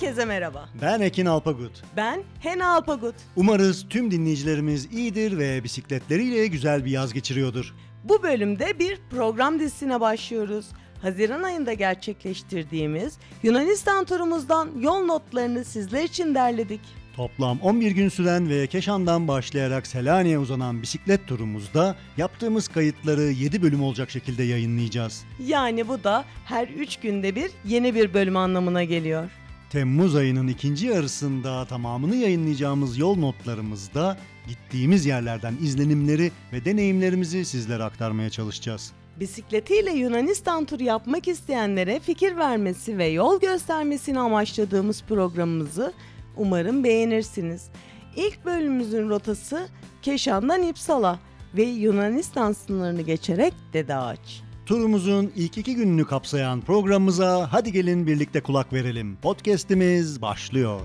Herkese merhaba. Ben Ekin Alpagut. Ben Hena Alpagut. Umarız tüm dinleyicilerimiz iyidir ve bisikletleriyle güzel bir yaz geçiriyordur. Bu bölümde bir program dizisine başlıyoruz. Haziran ayında gerçekleştirdiğimiz Yunanistan turumuzdan yol notlarını sizler için derledik. Toplam 11 gün süren ve Keşan'dan başlayarak Selanik'e uzanan bisiklet turumuzda yaptığımız kayıtları 7 bölüm olacak şekilde yayınlayacağız. Yani bu da her 3 günde bir yeni bir bölüm anlamına geliyor. Temmuz ayının ikinci yarısında tamamını yayınlayacağımız yol notlarımızda gittiğimiz yerlerden izlenimleri ve deneyimlerimizi sizlere aktarmaya çalışacağız. Bisikletiyle Yunanistan turu yapmak isteyenlere fikir vermesi ve yol göstermesini amaçladığımız programımızı umarım beğenirsiniz. İlk bölümümüzün rotası Keşan'dan İpsala ve Yunanistan sınırını geçerek Dede Ağaç. Turumuzun ilk iki gününü kapsayan programımıza hadi gelin birlikte kulak verelim. Podcast'imiz başlıyor.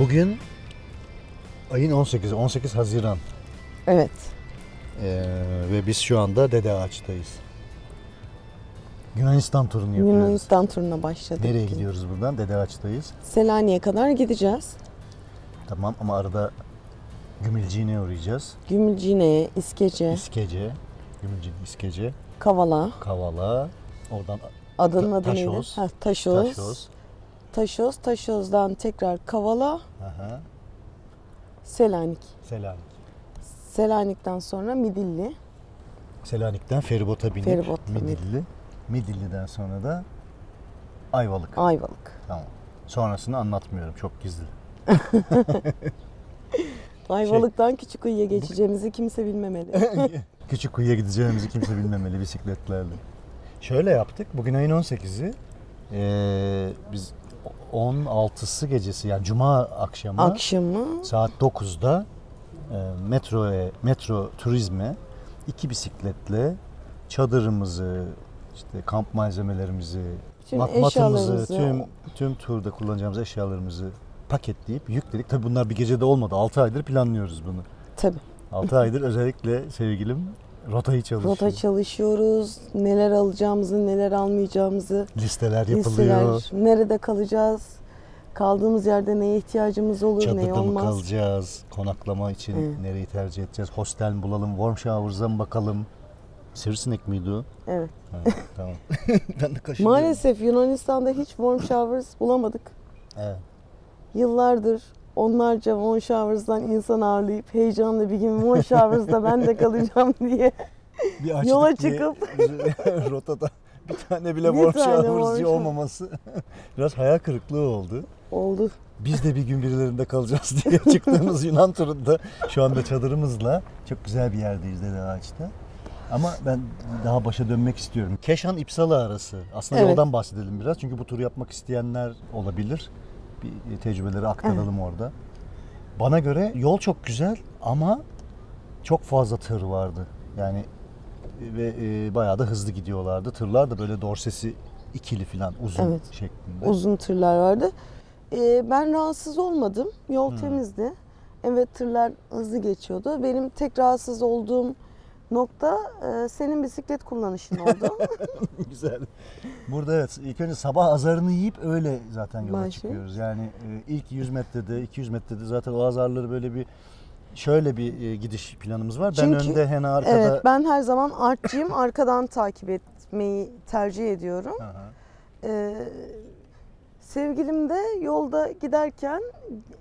Bugün ayın 18'i, 18 Haziran Evet. Ee, ve biz şu anda Dede Ağaç'tayız. Yunanistan turunu yapıyoruz. Yunanistan turuna başladık. Nereye gidiyoruz buradan? Dede Ağaç'tayız. Selanik'e kadar gideceğiz. Tamam ama arada Gümülcine'ye uğrayacağız. Gümülcine'ye, İskece, İskece, Gümülcine, İskece, Kavala. Kavala, oradan Adının adı neydi? Taşoz. Ha, Taşoz. Taşoz. Taşoz. Taşoz'dan tekrar Kavala, Aha, Selanik. Selanik. Selanik'ten sonra Midilli. Selanik'ten feribota binip Feribotla Midilli. Midilli'den sonra da Ayvalık. Ayvalık. Tamam. Sonrasını anlatmıyorum. Çok gizli. Ayvalık'tan Küçükuyu'ya geçeceğimizi kimse bilmemeli. Küçük kuyuya gideceğimizi kimse bilmemeli bisikletlerle. Şöyle yaptık. Bugün ayın 18'i. Ee, biz 16'sı gecesi yani cuma akşamı Akşamı saat 9'da e, metroya, metro turizme iki bisikletle çadırımızı, işte kamp malzemelerimizi, mat- matımızı, tüm tüm turda kullanacağımız eşyalarımızı paketleyip yükledik. Tabii bunlar bir gecede olmadı. 6 aydır planlıyoruz bunu. tabii 6 aydır özellikle sevgilim rotayı çalışıyor. rota çalışıyoruz. Neler alacağımızı, neler almayacağımızı Listeler yapılıyor. listeler, nerede kalacağız, kaldığımız yerde neye ihtiyacımız olur, ne Çadırda mı olmaz. kalacağız? Konaklama için Evet. nereyi tercih edeceğiz? Hostel mi bulalım? Warm showers'a mı bakalım? Sivrisinek miydi o? Evet. Ha, tamam. ben de kaşınıyorum. Maalesef Yunanistan'da hiç warm showers bulamadık. Evet. Yıllardır onlarca warm showers'dan insan ağırlayıp heyecanla bir gün warm showers'da ben de kalacağım diye Bir açtık Yola diye çıkıp- rotada bir tane bile warm tane warm showers'cı shower. olmaması biraz hayal kırıklığı oldu. oldu. Biz de bir gün birilerinde kalacağız diye çıktığımız Yunan turunda şu anda çadırımızla çok güzel bir yerdeyiz Dede Ağaç'ta. Ama ben daha başa dönmek istiyorum. Keşan İpsala arası. Aslında Evet. yoldan bahsedelim biraz. Çünkü bu turu yapmak isteyenler olabilir. Bir tecrübeleri aktaralım orada. Bana göre yol çok güzel ama çok fazla tır vardı. Yani ve e, bayağı da hızlı gidiyorlardı. Tırlar da böyle dorsesi ikili falan uzun Evet. şeklinde. Uzun tırlar vardı. Ee, ben rahatsız olmadım. Yol Hmm. temizdi. Evet tırlar hızlı geçiyordu. Benim tek rahatsız olduğum nokta e, senin bisiklet kullanışın oldu. Güzel. Burada evet ilk önce sabah azarını yiyip öyle zaten yola Başlıyor. çıkıyoruz. Yani e, ilk 100 metrede 200 metrede zaten o azarları böyle bir şöyle bir e, gidiş planımız var. Ben Çünkü- önde Hena arkada. evet ben her zaman artçıyım. Arkadan takip etmeyi tercih ediyorum. Hı hı. Sevgilim de yolda giderken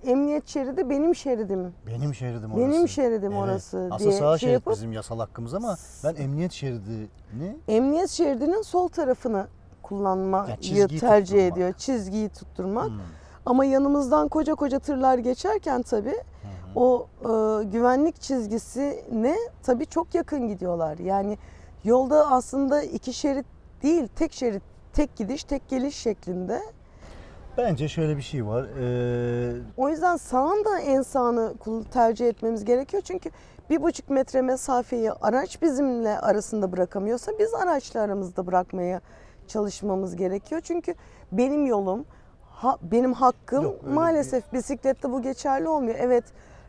emniyet şeridi benim şeridim. Benim şeridim orası. Benim şeridim Evet. orası Aslında diye sağ şey şerit yapıp bizim yasal hakkımız ama ben emniyet şeridini emniyet şeridinin sol tarafını kullanmayı Ya çizgiyi tercih tutturmak. ediyor. Çizgiyi tutturmak. Hmm. Ama yanımızdan koca koca tırlar geçerken tabii hı. o e, güvenlik çizgisine tabii çok yakın gidiyorlar. Yani yolda aslında iki şerit değil, tek şerit, tek gidiş, tek geliş şeklinde. Bence şöyle bir şey var. Ee, O yüzden sağın da en sağını tercih etmemiz gerekiyor. Çünkü bir buçuk metre mesafeyi araç bizimle arasında bırakamıyorsa biz araçla aramızda bırakmaya çalışmamız gerekiyor. Çünkü benim yolum, ha- benim hakkım Yok, maalesef bisiklette bu geçerli olmuyor. Evet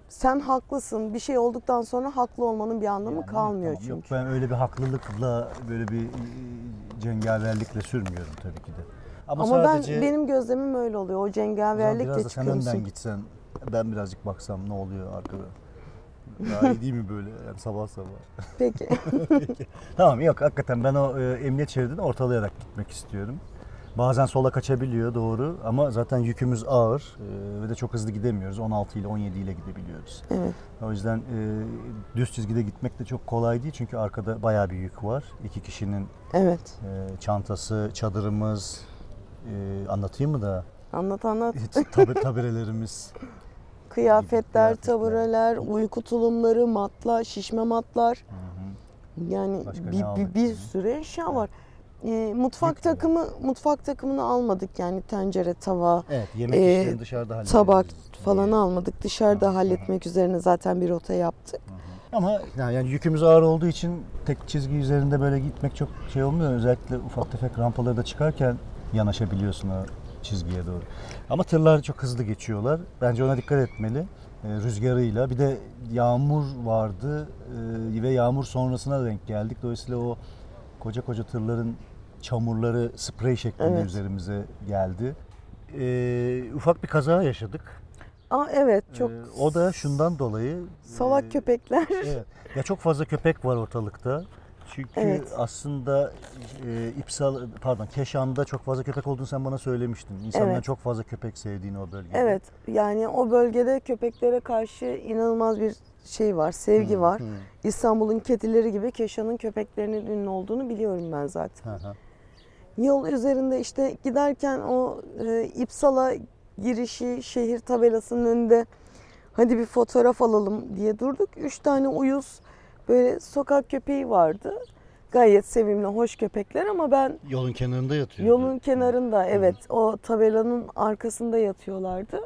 sen haklısın. Bir şey olduktan sonra haklı olmanın bir anlamı Yani kalmıyor tamam, Yok çünkü. ben öyle bir haklılıkla böyle bir cengaverlikle sürmüyorum tabii ki de. Ama, Ama sadece ben benim gözlemim öyle oluyor. O zaman cengaverlikle biraz da sen çıkıyorsun. önden gitsen ben birazcık baksam ne oluyor arkada. Daha iyi değil mi böyle yani sabah sabah? Peki. Tamam yok hakikaten ben o e, emniyet şeridini ortalayarak gitmek istiyorum. Bazen sola kaçabiliyor doğru ama zaten yükümüz ağır e, ve de çok hızlı gidemiyoruz. 16 ile 17 ile gidebiliyoruz. evet. O yüzden e, düz çizgide gitmek de çok kolay değil çünkü arkada bayağı bir yük var. İki kişinin Evet. e, çantası, çadırımız, e, anlatayım mı da? Anlat anlat. Tabi, tabirelerimiz. Kıyafetler, Kıyafetler. tabureler, uyku tulumları, matlar, şişme matlar. Hı hı. Yani Başka ne bir, bir, aldık bir sürü eşya var. Ee, mutfak Yük de var. takımı mutfak takımını almadık yani tencere, tava, Evet yemek Ee, işlerini dışarıda hallederiz. tabak falan almadık. Dışarıda Hı hı. halletmek üzerine zaten bir rota yaptık. Ama yani yani yükümüz ağır olduğu için tek çizgi üzerinde böyle gitmek çok şey olmuyor. Özellikle ufak tefek rampaları da çıkarken yanaşabiliyorsun o çizgiye doğru. Ama tırlar çok hızlı geçiyorlar. Bence ona dikkat etmeli. Ee, rüzgarıyla. Bir de yağmur vardı ee, ve yağmur sonrasına denk geldik. Dolayısıyla o koca koca tırların çamurları sprey şeklinde Evet. üzerimize geldi. Ee, ufak bir kaza yaşadık. Aa evet çok Ee, o da şundan dolayı salak e, köpekler. Evet. Ya çok fazla köpek var ortalıkta. Çünkü Evet. aslında e, İpsal pardon Keşan'da çok fazla köpek olduğunu sen bana söylemiştin. İnsanların Evet. çok fazla köpek sevdiğini o bölgede. Evet yani o bölgede köpeklere karşı inanılmaz bir şey var, sevgi Hı, var. hı. İstanbul'un kedileri gibi Keşan'ın köpeklerinin ünlü olduğunu biliyorum ben zaten. Hı hı. Yol üzerinde işte giderken o e, İpsala girişi şehir tabelasının önünde hadi bir fotoğraf alalım diye durduk. Üç tane uyuz böyle sokak köpeği vardı. Gayet sevimli, hoş köpekler ama ben Yolun kenarında yatıyor. yolun kenarında evet o tabelanın arkasında yatıyorlardı.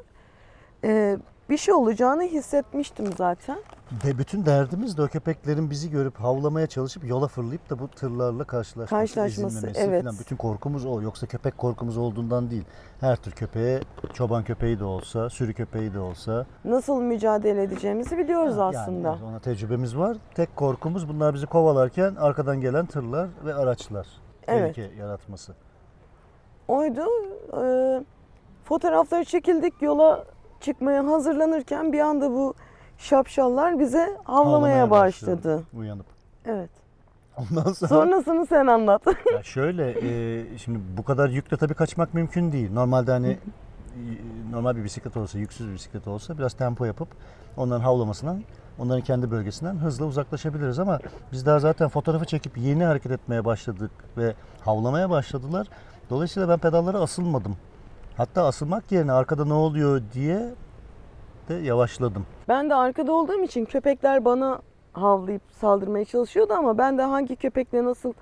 Ee, bir şey olacağını hissetmiştim zaten. De bütün derdimiz de o köpeklerin bizi görüp havlamaya çalışıp yola fırlayıp da bu tırlarla karşılaşması, Karşılaşması, evet. falan. Bütün korkumuz o. Yoksa köpek korkumuz olduğundan değil. Her tür köpeğe çoban köpeği de olsa, sürü köpeği de olsa Nasıl mücadele edeceğimizi biliyoruz Ha, aslında. Yani ona tecrübemiz var. Tek korkumuz bunlar bizi kovalarken arkadan gelen tırlar ve araçlar. Evet. Tehlike yaratması. oydu. Ee, fotoğrafları çekildik yola çıkmaya hazırlanırken bir anda bu şapşallar bize havlamaya, başladı. Uyanıp. Evet. Ondan sonra Sonrasını sen anlat. ya şöyle e, şimdi bu kadar yükle tabii kaçmak mümkün değil. Normalde hani e, normal bir bisiklet olsa, yüksüz bir bisiklet olsa biraz tempo yapıp onların havlamasından onların kendi bölgesinden hızla uzaklaşabiliriz ama biz daha zaten fotoğrafı çekip yeni hareket etmeye başladık ve havlamaya başladılar. Dolayısıyla ben pedallara asılmadım. Hatta asılmak yerine arkada ne oluyor diye de yavaşladım. ben de arkada olduğum için köpekler bana havlayıp saldırmaya çalışıyordu ama ben de hangi köpekle nasıl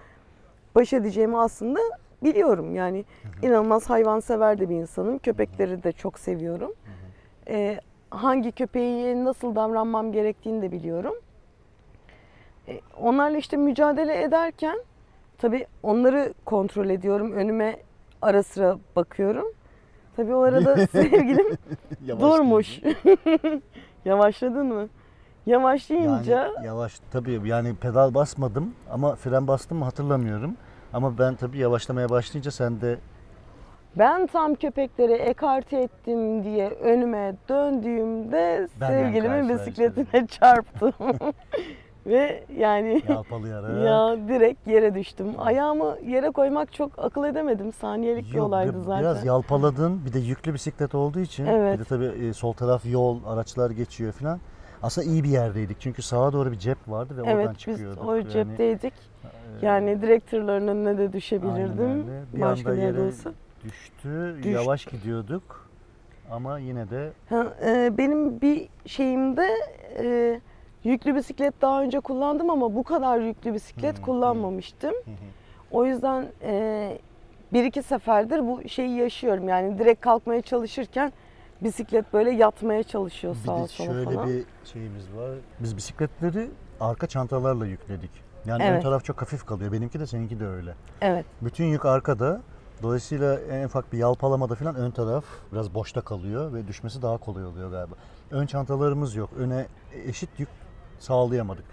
baş edeceğimi aslında biliyorum. Yani inanılmaz hayvansever de bir insanım. Köpekleri de çok seviyorum. Ee, hangi köpeğe nasıl davranmam gerektiğini de biliyorum. Ee, onlarla işte mücadele ederken tabii onları kontrol ediyorum. Önüme ara sıra bakıyorum. Tabii o arada sevgilim durmuş. Yavaşladın mı? Yavaşlayınca Yani yavaş tabii yani pedal basmadım ama fren bastım mı hatırlamıyorum. Ama ben tabii yavaşlamaya başlayınca sen de ben tam köpekleri ekarte ettim diye önüme döndüğümde Benden sevgilimin bisikletine çarptım. Ve yani yalpalayarak. ya direkt yere düştüm. Ayağımı yere koymak çok akıl edemedim. Saniyelik bir Yok, olaydı bir- zaten. Biraz yalpaladın. Bir de yüklü bisiklet olduğu için. Evet. Bir de tabii e, sol taraf yol, araçlar geçiyor falan. Aslında iyi bir yerdeydik. Çünkü sağa doğru bir cep vardı ve evet oradan biz çıkıyorduk. o Yani, cepteydik. e, Yani direkt tırların önüne de düşebilirdim. öyle. Bir Başka anda bir yerde yere olsa. düştü. Düştü. Yavaş gidiyorduk. Ama yine de Ha, e, benim bir şeyimde e, yüklü bisiklet daha önce kullandım ama bu kadar yüklü bisiklet kullanmamıştım. O yüzden e, bir iki seferdir bu şeyi yaşıyorum. Yani direkt kalkmaya çalışırken bisiklet böyle yatmaya çalışıyor sağa sola şöyle falan. bir şeyimiz var. Biz bisikletleri arka çantalarla yükledik. Yani ön Evet. taraf çok hafif kalıyor. Benimki de seninki de öyle. Evet. Bütün yük arkada. Dolayısıyla en ufak bir yalpalamada falan ön taraf biraz boşta kalıyor ve düşmesi daha kolay oluyor galiba. Ön çantalarımız yok. Öne eşit yük sağlayamadık.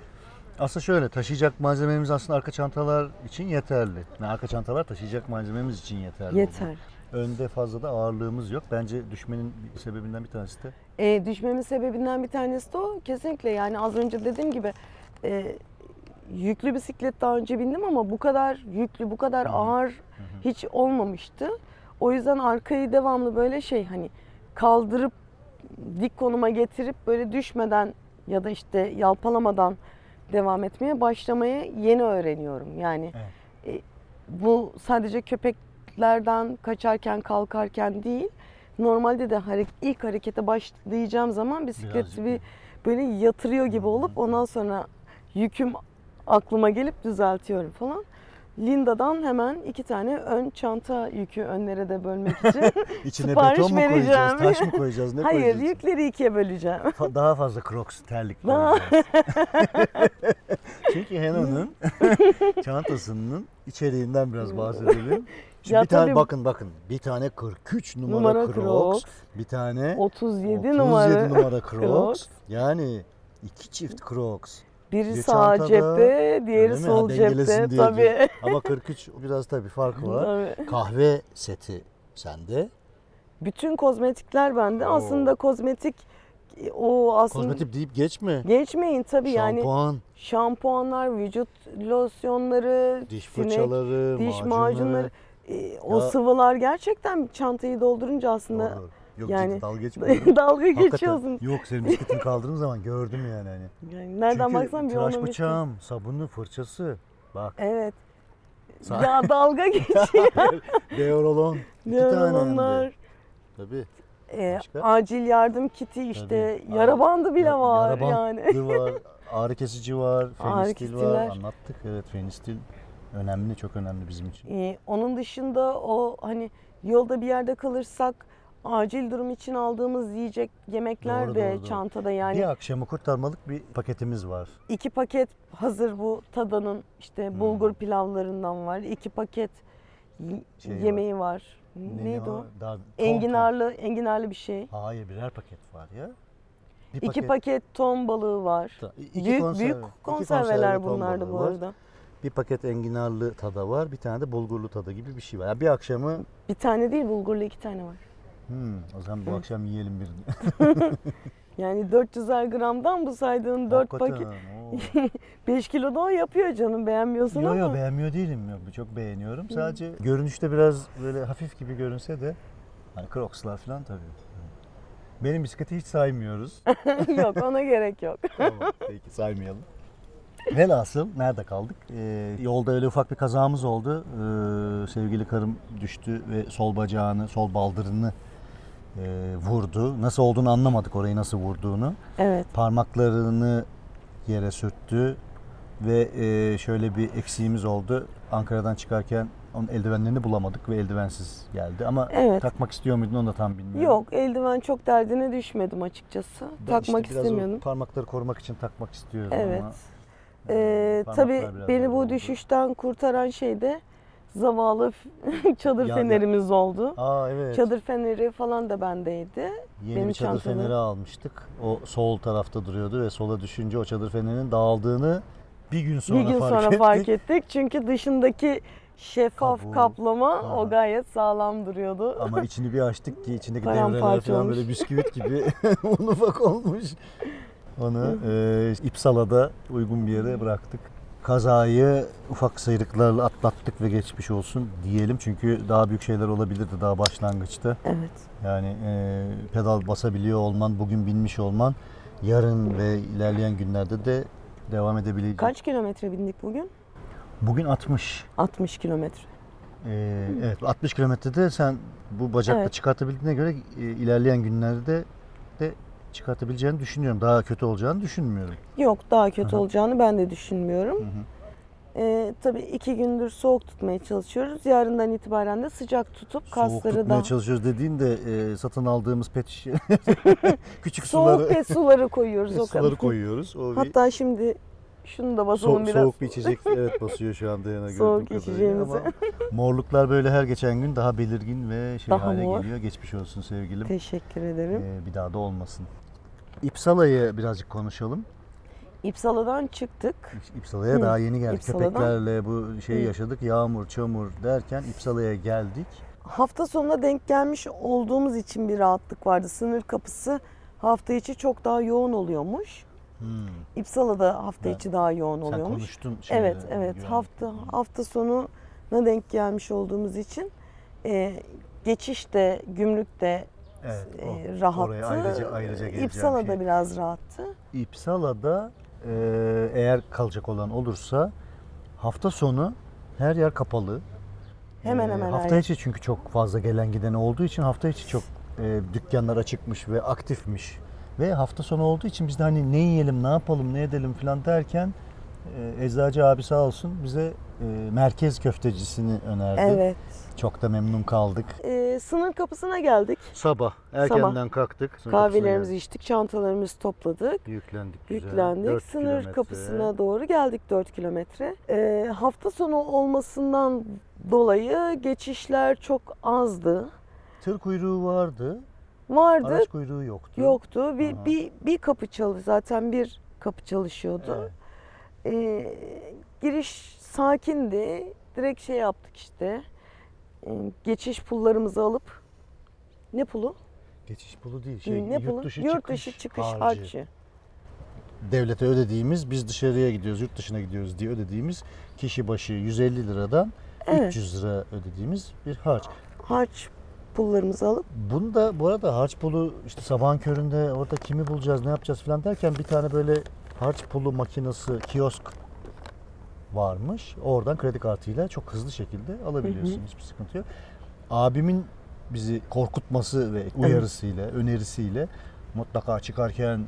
Aslında şöyle taşıyacak malzememiz aslında arka çantalar için yeterli. Yani arka çantalar taşıyacak malzememiz için yeterli. Yeter. oluyor. Önde fazla da ağırlığımız yok. Bence düşmenin sebebinden bir tanesi de E, düşmemin sebebinden bir tanesi de o. Kesinlikle yani az önce dediğim gibi e, yüklü bisiklet daha önce bindim ama bu kadar yüklü, bu kadar ağır hiç olmamıştı. O yüzden arkayı devamlı böyle şey hani kaldırıp dik konuma getirip böyle düşmeden ya da işte yalpalamadan devam etmeye başlamayı yeni öğreniyorum. Yani e, bu sadece köpeklerden kaçarken kalkarken değil normalde de hare- ilk harekete başlayacağım zaman bisikleti Birazcık bir böyle yatırıyor gibi olup ondan sonra yüküm aklıma gelip düzeltiyorum falan. Linda'dan hemen iki tane ön çanta yükü önlere de bölmek için İçine Sipariş beton mu koyacağız, vereceğim. taş mı koyacağız, ne Hayır koyacağız? yükleri ikiye böleceğim. Fa- Daha fazla crocs, terlik Daha- koyacağız. Çünkü Hena'nın çantasının içeriğinden biraz bahsedelim. Şimdi Ya bir tane tabii- bakın bakın bir tane 43 numara, Numara crocs, Crocs. bir tane 37, 37 numara. numara crocs. Crocs. Yani iki çift crocs. Biri Bir sağ çantada, cepte, diğeri sol Ha, cepte. Tabii. diyor. Ama 43 biraz tabii farkı var. Tabii. Kahve seti sende. Bütün kozmetikler bende. Oo. Aslında kozmetik o aslında Kozmetik deyip geçme. geçmeyin tabii yani Şampuan, şampuanlar, vücut losyonları, diş sinek, fırçaları, diş macunları. macunları, e, o Ya- sıvılar gerçekten çantayı doldurunca aslında Doğru. Yok yani- ciddi dalga geçmiyorum. dalga geçiyorsun. Yok senin bisikletini kaldırdığım zaman gördüm yani hani. Yani nereden Çünkü baksan bir tıraş bıçağım, sabunu, fırçası. Bak. Evet. Sa- Ya dalga geçiyor. Deorolon. İki tane. Tabii. E, Başka? acil yardım kiti işte Tabii. yara bandı bile Ya- var yara yani. bandı var, ağrı kesici var, fenistil var. Anlattık. Evet fenistil önemli, çok önemli bizim için. Ee, onun dışında o hani yolda bir yerde kalırsak acil durum için aldığımız yiyecek yemekler Doğru, de doğru, doğru. çantada yani Bir akşamı kurtarmalık bir paketimiz var. iki paket hazır bu tadanın işte Hmm. bulgur pilavlarından var. iki paket y- Şey var. yemeği var. Ne- Neydi ne o? Daha, ton Enginarlı, enginarlı bir şey. Hayır birer paket var ya. Bir İki paket ton balığı var. Ta- iki büyük konserve- büyük konserveler konserve ton bunlardı balığı bu var. arada. Bir paket enginarlı tada var, bir tane de bulgurlu tada gibi bir şey var. Yani bir akşamı Bir tane değil bulgurlu iki tane var. Hmm, o zaman bu akşam yiyelim birini. Yani 400'er gramdan bu saydığın 4 Hakikaten, paket oo. 5 kilo da o yapıyor canım beğenmiyorsun Yo ama. yo beğenmiyor değilim. Yok, çok beğeniyorum. Sadece görünüşte biraz böyle hafif gibi görünse de hani Crocs'lar falan tabii. Benim bisikleti hiç saymıyoruz. yok ona gerek yok. tamam peki saymayalım. Velhasıl nerede kaldık? Ee, yolda öyle ufak bir kazamız oldu. Ee, sevgili karım düştü ve sol bacağını, sol baldırını e, vurdu. Nasıl olduğunu anlamadık orayı nasıl vurduğunu. Evet. Parmaklarını yere sürttü ve e, şöyle bir eksiğimiz oldu. Ankara'dan çıkarken onun eldivenlerini bulamadık ve eldivensiz geldi. Ama Evet. takmak istiyor muydun onu da tam bilmiyorum. Yok eldiven çok derdine düşmedim açıkçası. Ben Takmak işte istemiyordum. parmakları korumak için takmak istiyorum Evet. ama. Ee, parmaklar tabii biraz beni bu oldu. düşüşten kurtaran şey de zavallı çadır Ya- fenerimiz oldu. Aa evet. Çadır feneri falan da bendeydi. Yeni benim bir çadır çantamda. feneri almıştık. O sol tarafta duruyordu ve sola düşünce o çadır fenerinin dağıldığını bir gün sonra bir gün fark sonra ettik. fark ettik. Çünkü dışındaki şeffaf Kabuğu. kaplama Aha. o gayet sağlam duruyordu. Ama içini bir açtık ki içindeki Paramparça devreler falan olmuş. böyle bisküvit gibi un ufak olmuş. Onu e, İpsala'da uygun bir yere bıraktık. Kazayı ufak sıyrıklarla atlattık ve geçmiş olsun diyelim. Çünkü daha büyük şeyler olabilirdi daha başlangıçta. Evet. Yani e, pedal basabiliyor olman, bugün binmiş olman yarın ve ilerleyen günlerde de devam edebilecek. Kaç kilometre bindik bugün? Bugün 60. 60 kilometre. Ee, evet 60 kilometrede sen bu bacakla Evet. çıkartabildiğine göre e, ilerleyen günlerde de çıkartabileceğini düşünüyorum. Daha kötü olacağını düşünmüyorum. Yok daha kötü Aha. olacağını ben de düşünmüyorum. Hı hı. Ee, tabii iki gündür soğuk tutmaya çalışıyoruz. Yarından itibaren de sıcak tutup Soğuk kasları tutmaya da çalışıyoruz dediğin de e, satın aldığımız pet şişe küçük soğuk suları, pet suları koyuyoruz o kadar. suları koyuyoruz. O bir Hatta şimdi Şunu da basalım So- biraz. soğuk bir içecek evet basıyor şu anda yana Soğuk içeceğimizi. ama morluklar böyle her geçen gün daha belirgin ve şey Daha hale mor. geliyor. Geçmiş olsun sevgilim. Teşekkür ederim. Ee, bir daha da olmasın. İpsala'yı birazcık konuşalım. İpsala'dan çıktık. İpsala'ya Hı, daha yeni geldik. İpsala'dan- Köpeklerle bu şeyi Hı. yaşadık. Yağmur, çamur derken İpsala'ya geldik. Hafta sonuna denk gelmiş olduğumuz için bir rahatlık vardı. Sınır kapısı hafta içi çok daha yoğun oluyormuş. Hmm. İpsala'da hafta Ben- içi daha yoğun Sen oluyormuş. konuştun. şeyle, Evet, evet. güvenlik. Hafta hafta sonuna denk gelmiş olduğumuz için e, geçişte, gümrükte Evet, o. e, rahattı. Oraya ayrıca ayrıca İpsala'da şey. biraz rahattı. İpsala'da e, eğer kalacak olan olursa hafta sonu her yer kapalı. Hemen E, hemen her Hafta içi çünkü çok fazla gelen giden olduğu için hafta içi çok e, dükkanlar açıkmış ve aktifmiş. Ve hafta sonu olduğu için biz de hani ne yiyelim, ne yapalım, ne edelim falan derken e, eczacı abi sağ olsun bize e, merkez köftecisini önerdi. Evet. Çok da memnun kaldık. E, sınır kapısına geldik. Sabah erkenden kalktık. Sınır Kahvelerimizi içtik, çantalarımızı topladık. yüklendik. güzel. Yüklendik. Sınır kilometre. kapısına doğru geldik 4 kilometre. Ee, hafta sonu olmasından dolayı geçişler çok azdı. Tır kuyruğu vardı. Vardı, Araç kuyruğu yoktu. yoktu. Bir, Aha. bir, bir kapı çalış, zaten bir kapı çalışıyordu. Evet. Ee, giriş sakindi. Direkt şey yaptık işte. Ee, geçiş pullarımızı alıp ne pulu? Geçiş pulu değil. Şey, ne pulu? yurt dışı yurt çıkış, çıkış harcı. harcı. Devlete ödediğimiz, biz dışarıya gidiyoruz, yurt dışına gidiyoruz diye ödediğimiz kişi başı 150 liradan Evet. 300 lira ödediğimiz bir harç. Harç pullarımızı alıp Bunu da bu arada harç pulu işte sabahın köründe orada kimi bulacağız, ne yapacağız falan derken bir tane böyle harç pulu makinesi, kiosk varmış. Oradan kredi kartıyla çok hızlı şekilde alabiliyorsun. Hiçbir sıkıntı yok. Abimin bizi korkutması ve uyarısıyla, önerisiyle mutlaka çıkarken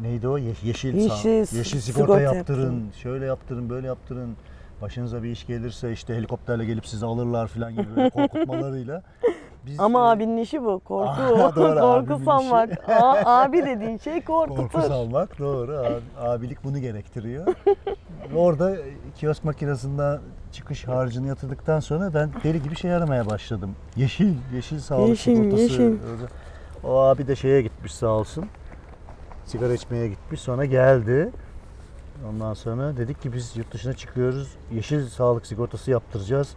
neydi o? Ye- Yeşil, Yeşil yeşil sigorta, sigorta yaptırın, yaptırın. şöyle yaptırın, böyle yaptırın. Başınıza bir iş gelirse işte helikopterle gelip sizi alırlar falan gibi böyle korkutmalarıyla. Biz, Ama e, abinin işi bu. Korku. Doğru, korku salmak. Abi dediğin şey korkutur. Korku salmak doğru. Abi- abilik bunu gerektiriyor. Orada kiosk makinesinden çıkış harcını yatırdıktan sonra ben deli gibi şey aramaya başladım. Yeşil, yeşil sağlık Yeşil, sigortası. yeşil. O abi de şeye gitmiş sağ olsun. Sigara içmeye gitmiş sonra geldi. Ondan sonra dedik ki biz yurt dışına çıkıyoruz. Yeşil sağlık sigortası yaptıracağız.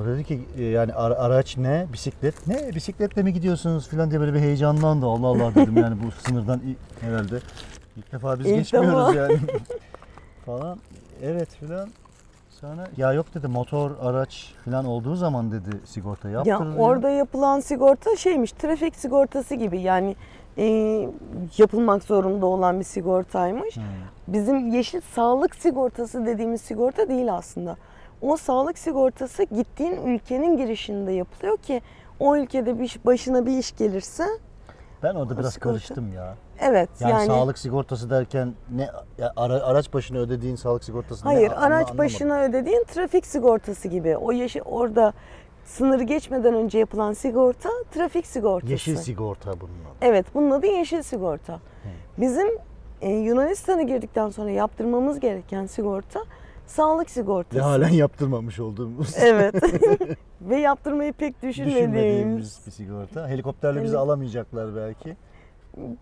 O dedi ki e, yani ara- araç ne? Bisiklet. Ne? Bisikletle mi gidiyorsunuz falan diye böyle bir heyecanlandı. Allah Allah dedim yani bu sınırdan i- herhalde ilk defa biz İlk geçmiyoruz defa. yani. falan. Evet filan. Sonra ya yok dedi motor araç falan olduğu zaman dedi sigorta Ya yaptırılıyor. orada yapılan sigorta şeymiş, trafik sigortası gibi yani e, yapılmak zorunda olan bir sigortaymış. Hmm. Bizim yeşil sağlık sigortası dediğimiz sigorta değil aslında. O sağlık sigortası gittiğin ülkenin girişinde yapılıyor ki o ülkede bir başına bir iş gelirse Ben orada biraz sigorta. karıştım ya. evet Yani, yani, sağlık sigortası derken ne ara- araç başına ödediğin sağlık sigortası hayır ne? Araç anlamadım. başına ödediğin trafik sigortası gibi. O yeşil orada sınırı geçmeden önce yapılan sigorta trafik sigortası. Yeşil sigorta bunun adı. Evet, bunun adı yeşil sigorta. Bizim e, Yunanistan'a girdikten sonra yaptırmamız gereken sigorta sağlık sigortası. Ve halen yaptırmamış olduğumuz. Evet. Ve yaptırmayı pek düşünmediğimiz. Düşünmediğimiz bir sigorta. Helikopterle bizi Evet. alamayacaklar belki.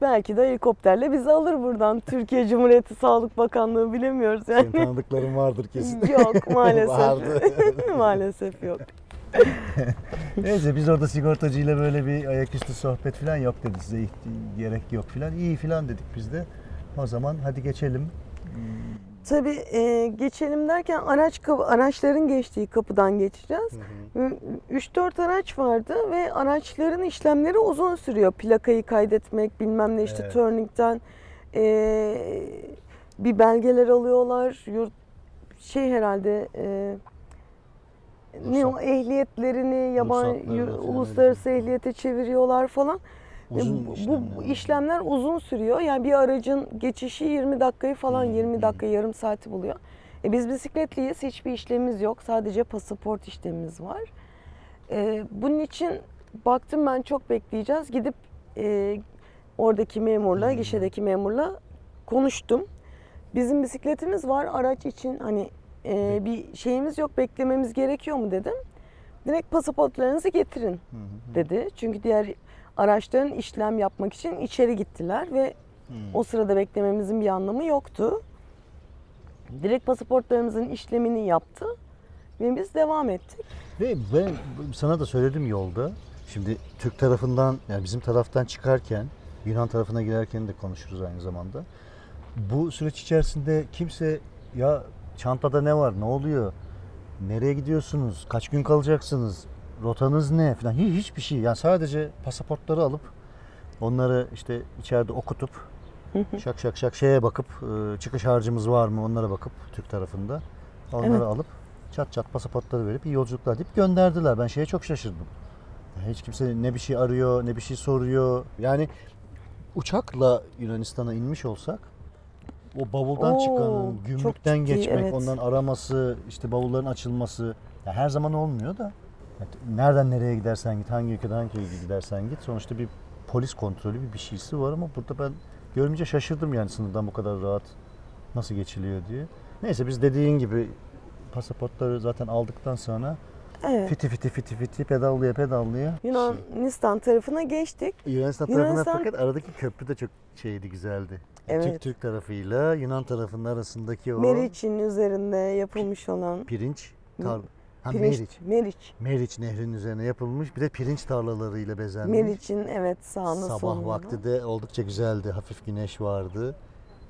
Belki de helikopterle bizi alır buradan. Türkiye Cumhuriyeti Sağlık Bakanlığı bilemiyoruz Senin yani. tanıdıkların vardır kesin. yok maalesef. Vardı. maalesef yok. Neyse biz orada sigortacıyla böyle bir ayaküstü sohbet falan yok dedi size gerek yok falan. İyi falan dedik biz de. O zaman hadi geçelim. Tabii e, geçelim derken araç kapı- araçların geçtiği kapıdan geçeceğiz. 3-4 araç vardı ve araçların işlemleri uzun sürüyor. Plakayı kaydetmek, bilmem ne işte Evet. turning'den e, bir belgeler alıyorlar. Yurt şey herhalde e, ne o ehliyetlerini yaban Ruhsatlarını yu- falan uluslararası ehliyete çeviriyorlar falan. Uzun bu, işlemler. bu işlemler uzun sürüyor. Yani bir aracın geçişi 20 dakikayı falan Hmm, 20 hmm. dakika yarım saati buluyor. E biz bisikletliyiz. Hiçbir işlemimiz yok. Sadece pasaport işlemimiz var. E, bunun için baktım ben çok bekleyeceğiz. Gidip e, oradaki memurla, Hmm. gişedeki memurla konuştum. Bizim bisikletimiz var araç için hani e, bir şeyimiz yok beklememiz gerekiyor mu dedim. Direkt pasaportlarınızı getirin dedi. Çünkü diğer araçların işlem yapmak için içeri gittiler ve Hı. o sırada beklememizin bir anlamı yoktu. Direkt pasaportlarımızın işlemini yaptı ve biz devam ettik. Ve ben sana da söyledim yolda. Şimdi Türk tarafından yani bizim taraftan çıkarken Yunan tarafına girerken de konuşuruz aynı zamanda. Bu süreç içerisinde kimse ya çantada ne var, ne oluyor, nereye gidiyorsunuz, kaç gün kalacaksınız, rotanız ne falan hiç hiçbir şey. Yani sadece pasaportları alıp onları işte içeride okutup şak şak şak şeye bakıp e, çıkış harcımız var mı onlara bakıp Türk tarafında onları Evet. alıp çat çat pasaportları verip iyi yolculuklar deyip gönderdiler. Ben şeye çok şaşırdım. Hiç kimse ne bir şey arıyor ne bir şey soruyor. Yani uçakla Yunanistan'a inmiş olsak o bavuldan Oo, çıkanın çok gümrükten ciddi, geçmek, evet. ondan araması, işte bavulların açılması ya her zaman olmuyor da nereden nereye gidersen git, hangi ülkeden hangi ülkeye gidersen git sonuçta bir polis kontrolü bir bir şeysi var ama burada ben görünce şaşırdım yani sınırdan bu kadar rahat nasıl geçiliyor diye. Neyse biz dediğin gibi pasaportları zaten aldıktan sonra Evet. fiti fiti fiti fiti pedallaya pedallaya Yunanistan tarafına geçtik. Yunanistan tarafına Yunanistan- fakat aradaki köprü de çok şeydi güzeldi. Evet. Türk Türk tarafıyla Yunan tarafının arasındaki o Meriç'in üzerinde yapılmış olan pirinç tar ha, pirinç, Meriç. Meriç. Meriç nehrinin üzerine yapılmış bir de pirinç tarlalarıyla bezenmiş. Meriç'in evet sağında Sabah solunda. vakti de oldukça güzeldi. Hafif güneş vardı.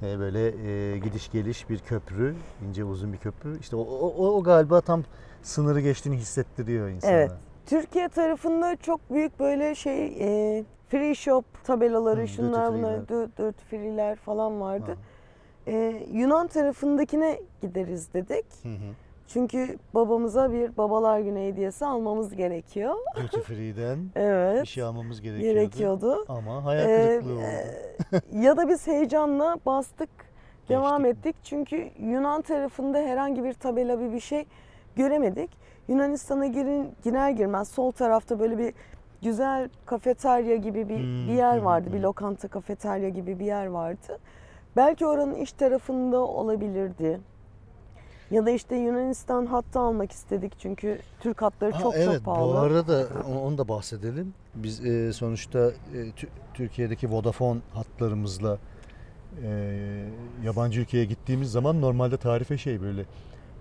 Ee, böyle e, gidiş geliş bir köprü, ince uzun bir köprü. İşte o, o, o galiba tam sınırı geçtiğini hissettiriyor insana. Evet. Türkiye tarafında çok büyük böyle şey e, free shop tabelaları Hı, şunlar bunlar free'ler. dö- duty free'ler falan vardı. Ha. E, Yunan tarafındakine gideriz dedik. Hı hı. Çünkü babamıza bir babalar günü hediyesi almamız gerekiyor. Duty free'den Evet. bir şey almamız gerekiyordu. gerekiyordu. Ama hayal Ee, kırıklığı oldu. e, ya da biz heyecanla bastık, devam Geçtik mi? ettik. Çünkü Yunan tarafında herhangi bir tabela bir bir şey göremedik. Yunanistan'a girin, girer girmez sol tarafta böyle bir güzel kafeterya gibi bir, Hmm, bir yer hmm, vardı. Bir hmm. lokanta kafeterya gibi bir yer vardı. Belki oranın iç tarafında olabilirdi. Ya da işte Yunanistan hattı almak istedik çünkü Türk hatları Ha, çok evet, çok pahalı. bu arada onu, da bahsedelim. Biz e, sonuçta e, Tü- Türkiye'deki Vodafone hatlarımızla e, yabancı ülkeye gittiğimiz zaman normalde tarife şey böyle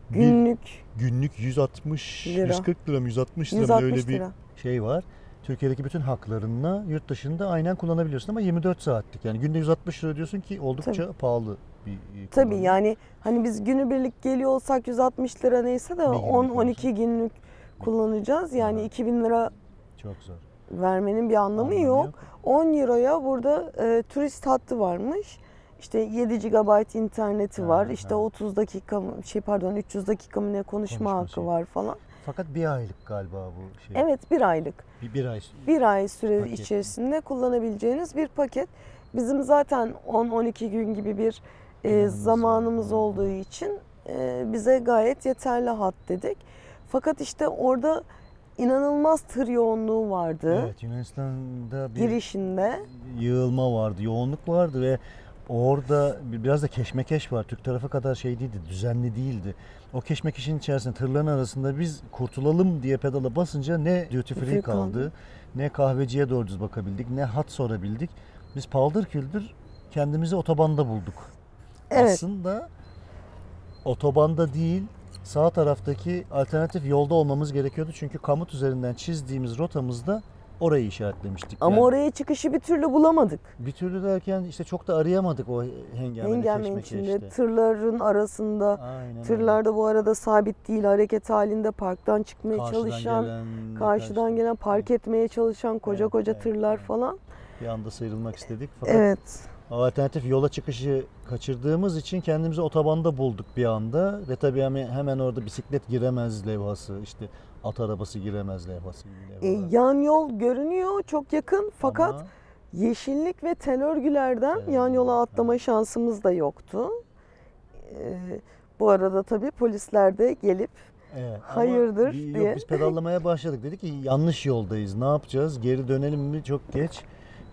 bir Günlük günlük 160 Lira. 140 lira mı 160 lira mı 160 öyle bir lira. şey var. Türkiye'deki bütün haklarınla yurt dışında aynen kullanabiliyorsun ama 24 saatlik. Yani günde 160 lira ödüyorsun ki oldukça pahalı bir e, Tabii kullanım. yani hani biz günübirlik geliyor olsak 160 lira neyse de Bir günlük 10-12 günlük kullanacağız. Yani Evet. 2000 lira çok zor. vermenin bir anlamı, yok. 10 euroya burada e, turist hattı varmış. İşte 7 GB interneti var. Ha, işte ha. 30 dakika mı- şey pardon 300 dakika mı ne konuşma Konuşma hakkı şeyi. var falan. Fakat bir aylık galiba bu şey. Evet bir aylık. Bir, bir ay. Bir ay süre Paket. içerisinde kullanabileceğiniz bir paket. Bizim zaten 10-12 gün gibi bir e, zamanımız olduğu için e, bize gayet yeterli hat dedik. Fakat işte orada inanılmaz tır yoğunluğu vardı Evet Yunanistan'da bir girişinde. yığılma vardı, yoğunluk vardı ve orada bir- biraz da keşmekeş var. Türk tarafı kadar şey değildi, düzenli değildi. O keşmekeşin içerisinde tırların arasında biz kurtulalım diye pedala basınca ne duty Free kaldı, kaldı. ne kahveciye doğru düz bakabildik, ne hat sorabildik. Biz paldır küldür kendimizi otobanda bulduk. Evet. Aslında otobanda değil, sağ taraftaki alternatif yolda olmamız gerekiyordu. Çünkü kamut üzerinden çizdiğimiz rotamızda orayı işaretlemiştik. Ama Yani oraya çıkışı bir türlü bulamadık. bir türlü derken işte çok da arayamadık o hengameli keşmekeşte. içinde tırların arasında. Aynen öyle. Tırlar da bu arada sabit değil hareket halinde parktan çıkmaya Karşıdan çalışan, gelen, karşıdan gelen park etmeye çalışan koca Evet, koca evet, tırlar evet. falan. Bir anda sıyrılmak istedik. Fakat Evet. Alternatif yola çıkışı kaçırdığımız için kendimizi otobanda bulduk bir anda. Ve tabii hemen, hemen orada bisiklet giremez levhası, işte at arabası giremez levhası. E, yan yol görünüyor çok yakın fakat Ama- yeşillik ve tel örgülerden Evet, yan yola atlama evet. şansımız da yoktu. E, bu arada tabii polisler de gelip Evet, Hayırdır bir- yok, diye. biz pedallamaya başladık. Dedik ki yanlış yoldayız. Ne yapacağız? Geri dönelim mi? Çok geç.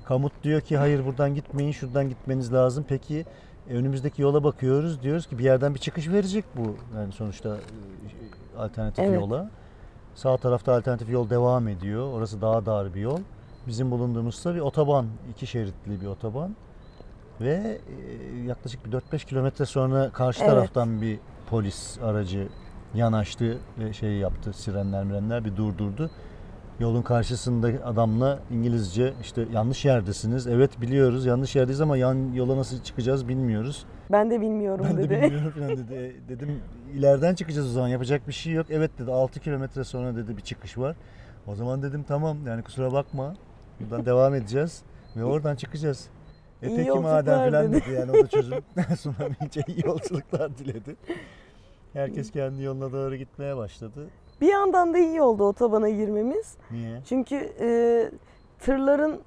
Kamut diyor ki hayır buradan gitmeyin. Şuradan gitmeniz lazım. Peki E, önümüzdeki yola bakıyoruz. Diyoruz ki bir yerden bir çıkış verecek bu. Yani sonuçta e, alternatif Evet. yola. Sağ tarafta alternatif yol devam ediyor. Orası daha dar bir yol. Bizim bulunduğumuzda bir otoban, iki şeritli bir otoban. Ve e, yaklaşık bir 4-5 kilometre sonra karşı Evet. taraftan bir polis aracı yanaştı ve şey yaptı. Sirenler mirenler bir durdurdu. Yolun karşısında adamla İngilizce işte yanlış yerdesiniz. Evet biliyoruz yanlış yerdeyiz ama yan yola nasıl çıkacağız bilmiyoruz. Ben de bilmiyorum Ben de dedi. bilmiyorum falan dedi. E, Dedim ileriden çıkacağız o zaman yapacak bir şey yok. Evet dedi 6 kilometre sonra dedi bir çıkış var. O zaman dedim tamam yani kusura bakma. Buradan devam edeceğiz ve oradan çıkacağız. E İyi peki yolculuklar madem falan dedi. dedi yani o da çözüm sunamayınca iyi yolculuklar diledi. Herkes kendi yoluna doğru gitmeye başladı. Bir yandan da iyi oldu otobana girmemiz. Niye? Çünkü e, tırların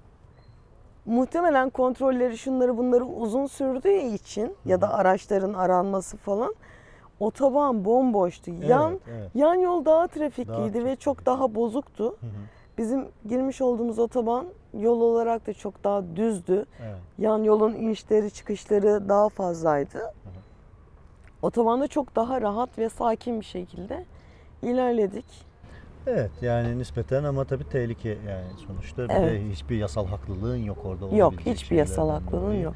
muhtemelen kontrolleri şunları bunları uzun sürdüğü için ya da araçların aranması falan otoban bomboştu. Yan Evet, evet. yan yol daha trafikliydi Daha ve trafik. çok daha bozuktu. Hı hı, Bizim girmiş olduğumuz otoban yol olarak da çok daha düzdü. evet. Yan yolun inişleri çıkışları daha fazlaydı. Otobanda çok daha rahat ve sakin bir şekilde ilerledik. Evet yani nispeten ama tabii tehlike yani sonuçta bir Evet. de hiçbir yasal haklılığın yok orada. Yok hiçbir yasal haklılığın dolayı. yok.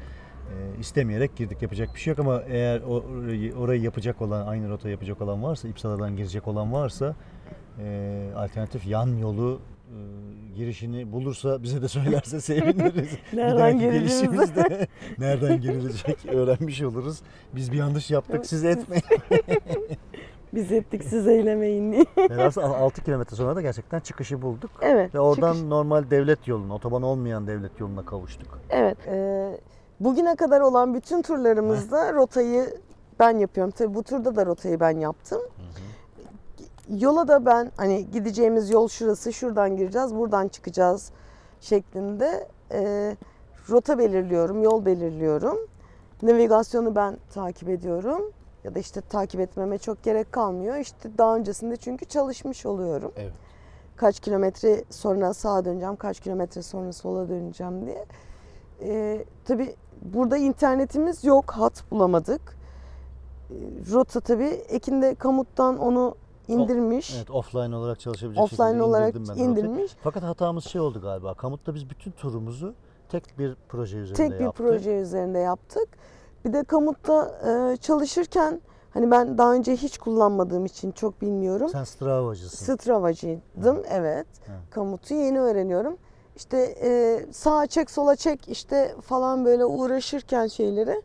E, istemeyerek girdik yapacak bir şey yok ama eğer orayı, orayı yapacak olan aynı rota yapacak olan varsa İpsala'dan girecek olan varsa e, alternatif yan yolu e, girişini bulursa bize de söylerse seviniriz. Nereden gelişimizde nereden girilecek öğrenmiş oluruz. Biz bir yanlış yaptık siz etmeyin. Biz ettik siz eylemeyin diye. Aslında 6 kilometre sonra da gerçekten çıkışı bulduk. Evet. Ve oradan çıkış- normal devlet yoluna, otoban olmayan devlet yoluna kavuştuk. Evet. e, bugüne kadar olan bütün turlarımızda rotayı ben yapıyorum. Tabii bu turda da rotayı ben yaptım. Yola da ben hani gideceğimiz yol şurası, şuradan gireceğiz, buradan çıkacağız şeklinde e, rota belirliyorum, yol belirliyorum. Navigasyonu ben takip ediyorum. Ya da işte takip etmeme çok gerek kalmıyor. İşte daha öncesinde çünkü çalışmış oluyorum. Evet. kaç kilometre sonra sağa döneceğim, kaç kilometre sonra sola döneceğim diye. Ee, tabii burada internetimiz yok, hat bulamadık. Ee, Rota tabii Ekin de Kamut'tan onu indirmiş. Evet, offline olarak çalışabilecek Offline şekilde olarak indirdim ben rotayı. indirmiş. Fakat hatamız şey oldu galiba. Kamut'ta biz bütün turumuzu tek bir proje üzerinde Tek bir yaptık. proje üzerinde yaptık. Bir de Kamut'ta e, çalışırken hani ben daha önce hiç kullanmadığım için çok bilmiyorum. Sen Strava'cısın. Strava'cıydım evet. Hı. Kamut'u yeni öğreniyorum. İşte e, sağa çek sola çek işte falan böyle uğraşırken şeyleri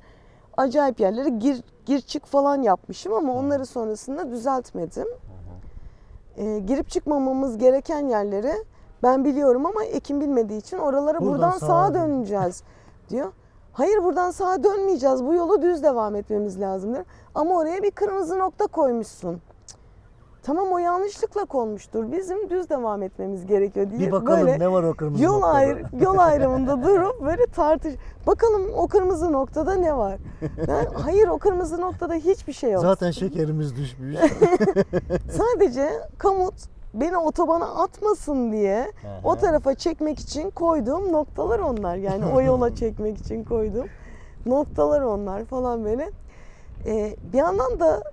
acayip yerlere gir gir çık falan yapmışım ama onları sonrasında düzeltmedim. E, girip çıkmamamız gereken yerleri ben biliyorum ama Ekim bilmediği için oralara Buradan buradan, sağa sağa dön. döneceğiz diyor. Hayır buradan sağa dönmeyeceğiz. Bu yolu düz devam etmemiz lazım diyor. Ama oraya bir kırmızı nokta koymuşsun. Tamam o yanlışlıkla konmuştur. Bizim düz devam etmemiz gerekiyor diye Bir bakalım böyle ne var o kırmızı yol noktada. ayrı yol ayrımında durup böyle tartış. Bakalım o kırmızı noktada ne var? Ben, hayır o kırmızı noktada hiçbir şey yok. Zaten şekerimiz düşmüş. Sadece kamut beni otobana atmasın diye o Aha. tarafa çekmek için koyduğum noktalar onlar. Yani o yola çekmek için koyduğum noktalar onlar falan böyle. Ee, bir yandan da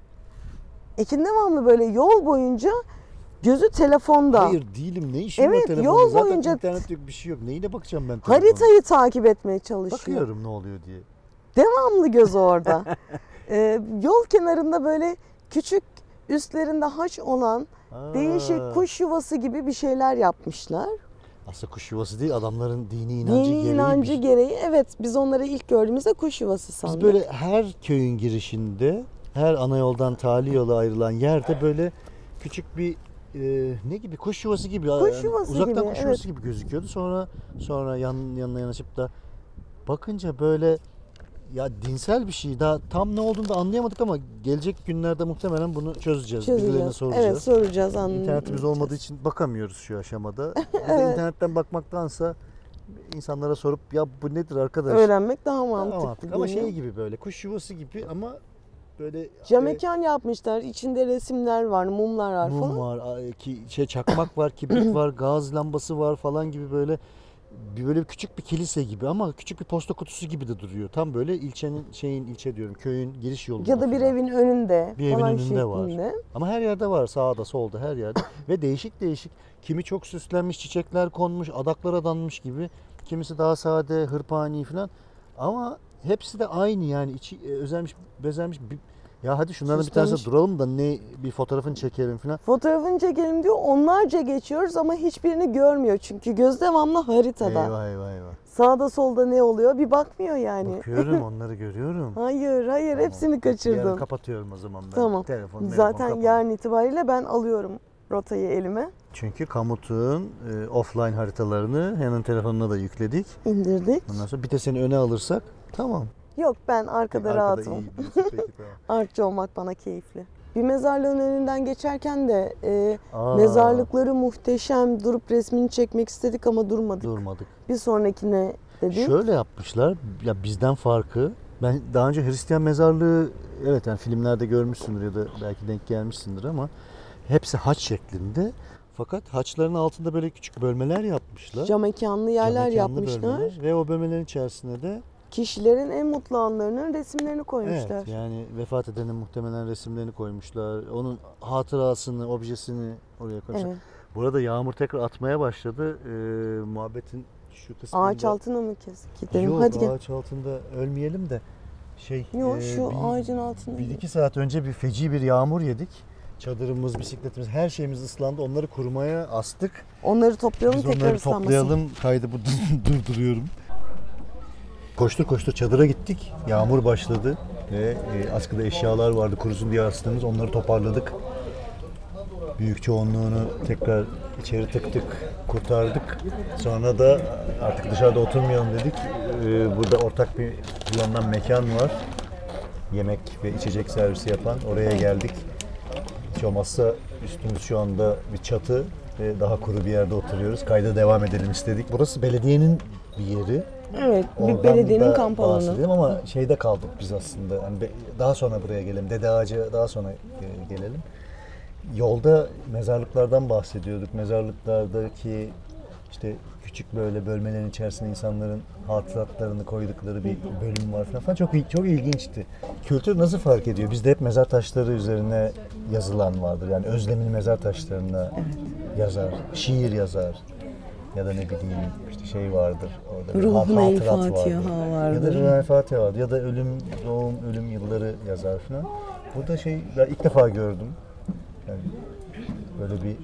Ekin devamlı böyle yol boyunca gözü telefonda. Hayır değilim. Ne işim Evet, var telefonda? yol Zaten boyunca- internet yok bir şey yok. Neyine bakacağım ben telefona? Haritayı takip etmeye çalışıyor. Bakıyorum ne oluyor diye. Devamlı göz orada. Ee, yol kenarında böyle küçük üstlerinde haç olan Değişik kuş yuvası gibi bir şeyler yapmışlar. Aslında kuş yuvası değil adamların dini inancı Dini gereği inancı bir- gereği evet biz onları ilk gördüğümüzde kuş yuvası sandık. Biz böyle her köyün girişinde, her ana yoldan tali yola ayrılan yerde böyle küçük bir e, ne gibi kuş yuvası gibi Kuş yani yuvası uzaktan gibi, kuş evet. yuvası gibi gözüküyordu. Sonra sonra yan, yanına yanaşıp da bakınca böyle ya dinsel bir şey daha tam ne olduğunu da anlayamadık ama gelecek günlerde muhtemelen bunu çözeceğiz. Birilerine çözeceğiz. soracağız. Evet soracağız anlayacağız. İnternetimiz olmadığı için bakamıyoruz şu aşamada. De internetten bakmaktansa insanlara sorup ya bu nedir arkadaş? Öğrenmek daha Daha mantıklı. mantıklı. Ama şey gibi böyle kuş yuvası gibi ama böyle Cam e, mekan yapmışlar. İçinde resimler var, mumlar var mum falan. var, a- ki şey çakmak var, kibrit var, gaz lambası var falan gibi böyle böyle küçük bir kilise gibi ama küçük bir posta kutusu gibi de duruyor. Tam böyle ilçenin şeyin ilçe diyorum köyün giriş yolu. Ya da bir evin önünde Bir evin önünde var. şeklinde. Ama her yerde var sağda solda her yerde ve değişik değişik kimi çok süslenmiş çiçekler konmuş adaklar adanmış gibi kimisi daha sade hırpani falan ama hepsi de aynı yani içi e, özenmiş bezenmiş bir, ya hadi şunların bir Süslenmiş. duralım da ne bir fotoğrafını çekelim falan. Fotoğrafını çekelim diyor. Onlarca geçiyoruz ama hiçbirini görmüyor. Çünkü göz devamlı haritada. Eyvah eyvah eyvah. Sağda solda ne oluyor bir bakmıyor yani. Bakıyorum onları görüyorum. Hayır hayır Tamam. hepsini Yarın kaçırdım. kapatıyorum o zaman ben. Tamam. Telefon, telefon Zaten kapat. yarın itibariyle ben alıyorum rotayı elime. Çünkü Kamut'un e, offline haritalarını hemen telefonuna da yükledik. indirdik. Ondan sonra bir de seni öne alırsak tamam. Yok ben arkada, rahatım. iyi diyorsun. Peki tamam. Artçı olmak bana keyifli. Bir mezarlığın önünden geçerken de e, Aa, mezarlıkları muhteşem durup resmini çekmek istedik ama durmadık. durmadık. Bir sonrakine dedik. Şöyle yapmışlar. Ya bizden farkı. Ben daha önce Hristiyan mezarlığı evet yani filmlerde görmüşsündür ya da belki denk gelmişsindir ama hepsi haç şeklinde. Fakat haçların altında böyle küçük bölmeler yapmışlar. Cam mekanlı Cam yerler mekanlı yapmışlar. bölmeler Ve o bölmelerin içerisine de Kişilerin en mutlu anlarının resimlerini koymuşlar. evet yani vefat edenin muhtemelen resimlerini koymuşlar. Onun hatırasını, objesini oraya koymuşlar. Evet. Burada yağmur tekrar atmaya başladı. Ee, muhabbetin şu kısmında. Ağaç altına mı kes? Gidelim. Yok Hadi gel. ağaç altında ölmeyelim de şey Yok e, şu bir, ağacın altına. bir iki saat önce bir feci bir yağmur yedik. Çadırımız, bisikletimiz, her şeyimiz ıslandı. Onları kurumaya astık. Onları toplayalım Biz tekrar onları ıslanmasın. toplayalım. Kaydı bu durduruyorum. Koştur koştur çadıra gittik. Yağmur başladı ve e, askıda eşyalar vardı kurusun diye astığımız. Onları toparladık. Büyük çoğunluğunu tekrar içeri tıktık, kurtardık. Sonra da artık dışarıda oturmayalım dedik. E, burada ortak bir kullanılan mekan var. Yemek ve içecek servisi yapan. Oraya geldik. Hiç olmazsa üstümüz şu anda bir çatı ve daha kuru bir yerde oturuyoruz. Kayda devam edelim istedik. Burası belediyenin bir yeri. Evet, bir Oradan belediyenin da kamp alanı. bahsedelim ama şeyde kaldık biz aslında. Yani be- daha sonra buraya gelelim. Dede Ağaca daha sonra e, gelelim. Yolda mezarlıklardan bahsediyorduk. Mezarlıklardaki işte küçük böyle bölmelerin içerisinde insanların hatıratlarını koydukları bir bölüm var falan. falan. Çok il- çok ilginçti. Kültür nasıl fark ediyor? Bizde hep mezar taşları üzerine yazılan vardır. Yani Özlem'in mezar taşlarına yazar, şiir yazar ya da ne bileyim işte şey vardır orada bir Ruhuna hat- el hatırat Fatiha Ya da vardır. Ruhuna el Fatiha vardır ya da ölüm, doğum, ölüm yılları yazar falan. Burada şey ben ilk defa gördüm. Yani böyle bir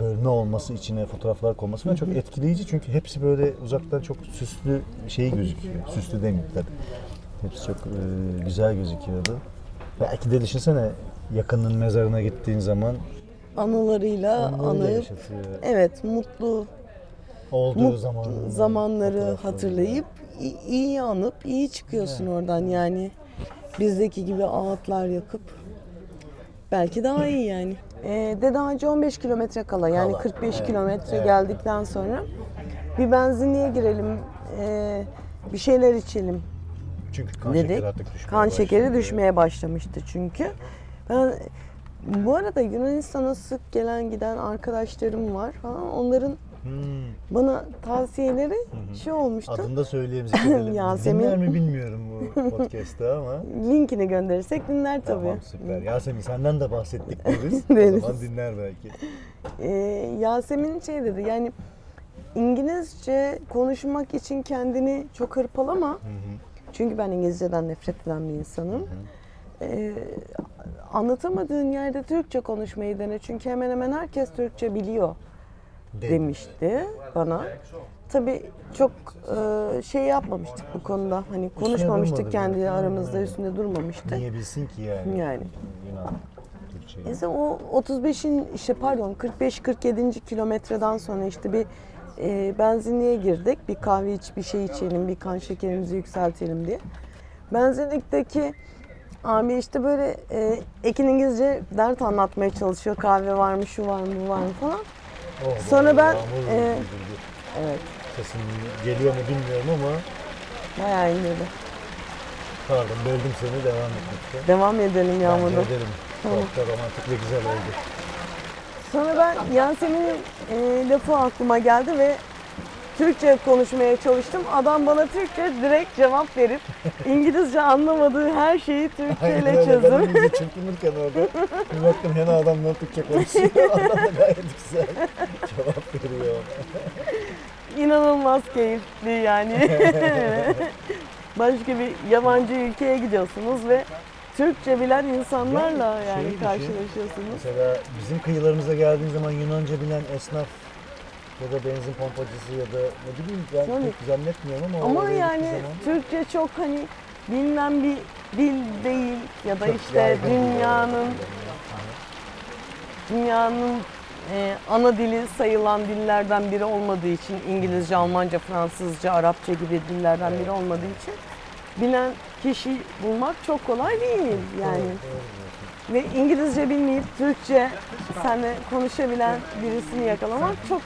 bölme olması içine fotoğraflar konması falan çok etkileyici çünkü hepsi böyle uzaktan çok süslü şey gözüküyor. Süslü demeyeyim tabii. Hepsi çok e, güzel gözüküyordu. Belki de düşünsene yakının mezarına gittiğin zaman Anılarıyla anıp yaşatıyor. evet mutlu Olduğu zamanları fotoğrafları. hatırlayıp iyi anıp iyi çıkıyorsun oradan yani bizdeki gibi ağıtlar yakıp belki daha iyi yani. Ee, Dede Ağacı 15 kilometre kala yani Kala, 45 evet, kilometre evet. geldikten sonra bir benzinliğe girelim ee, bir şeyler içelim Çünkü kan dedik. şekeri artık düşmeye Kan şekeri başladı. düşmeye başlamıştı çünkü. Ben bu arada Yunanistan'a sık gelen giden arkadaşlarım var falan. Onların Hmm. bana tavsiyeleri şu olmuştu. Adını da söyleyeyim zikredelim. Yasemin. Dinler mi bilmiyorum bu podcast'ta ama. Linkini gönderirsek dinler tabii. Tamam süper. Yasemin senden de bahsettik deriz. Deriz. O zaman dinler belki. Ee, Yasemin şey dedi yani İngilizce konuşmak için kendini çok hırpalama. Hı hı. Çünkü ben İngilizceden nefret eden bir insanım. Ee, anlatamadığın yerde Türkçe konuşmayı dene. Çünkü hemen hemen herkes Türkçe biliyor demişti bana. Tabii çok e, şey yapmamıştık bu konuda. Hani konuşmamıştık kendi aramızda üstünde durmamıştık. Niye bilsin ki yani? Yani. Yunan Türkçeyi. Neyse o 35'in işte pardon 45-47. kilometreden sonra işte bir e, benzinliğe girdik. Bir kahve iç, bir şey içelim, bir kan şekerimizi yükseltelim diye. Benzinlikteki abi işte böyle e, Ekin İngilizce dert anlatmaya çalışıyor. Kahve var mı, şu var mı, bu var mı falan. Oh, Sonra ben, e. Evet, Sesin geliyor mu bilmiyorum ama bayağı indirdi. pardon böldüm seni devam etmekte. Devam edelim Bence yağmurda. edelim. Tamam. Çok da romantik ve güzel oldu. Sonra ben Yasemin'in e, lafı aklıma geldi ve Türkçe konuşmaya çalıştım. Adam bana Türkçe direkt cevap verip İngilizce anlamadığı her şeyi Türkçe ile Ben çözüm. İngilizce çırpınırken orada bir baktım Hena adamla Türkçe konuşuyor. Adam da gayet güzel cevap veriyor. İnanılmaz keyifli yani. Başka bir yabancı ülkeye gidiyorsunuz ve Türkçe bilen insanlarla Yani yani düşün. karşılaşıyorsunuz. Mesela bizim kıyılarımıza geldiğin zaman Yunanca bilen esnaf ya da benzin pompacısı ya da ne bileyim ben Tabii. pek zannetmiyorum ama Ama yani zaman Türkçe çok hani bilinen bir dil değil ya da çok işte dünyanın dünyanın e, ana dili sayılan dillerden biri olmadığı için İngilizce, Almanca, Fransızca, Arapça gibi dillerden biri olmadığı için bilen kişi bulmak çok kolay değil yani. Ve İngilizce bilmeyip Türkçe seninle konuşabilen birisini yakalamak çok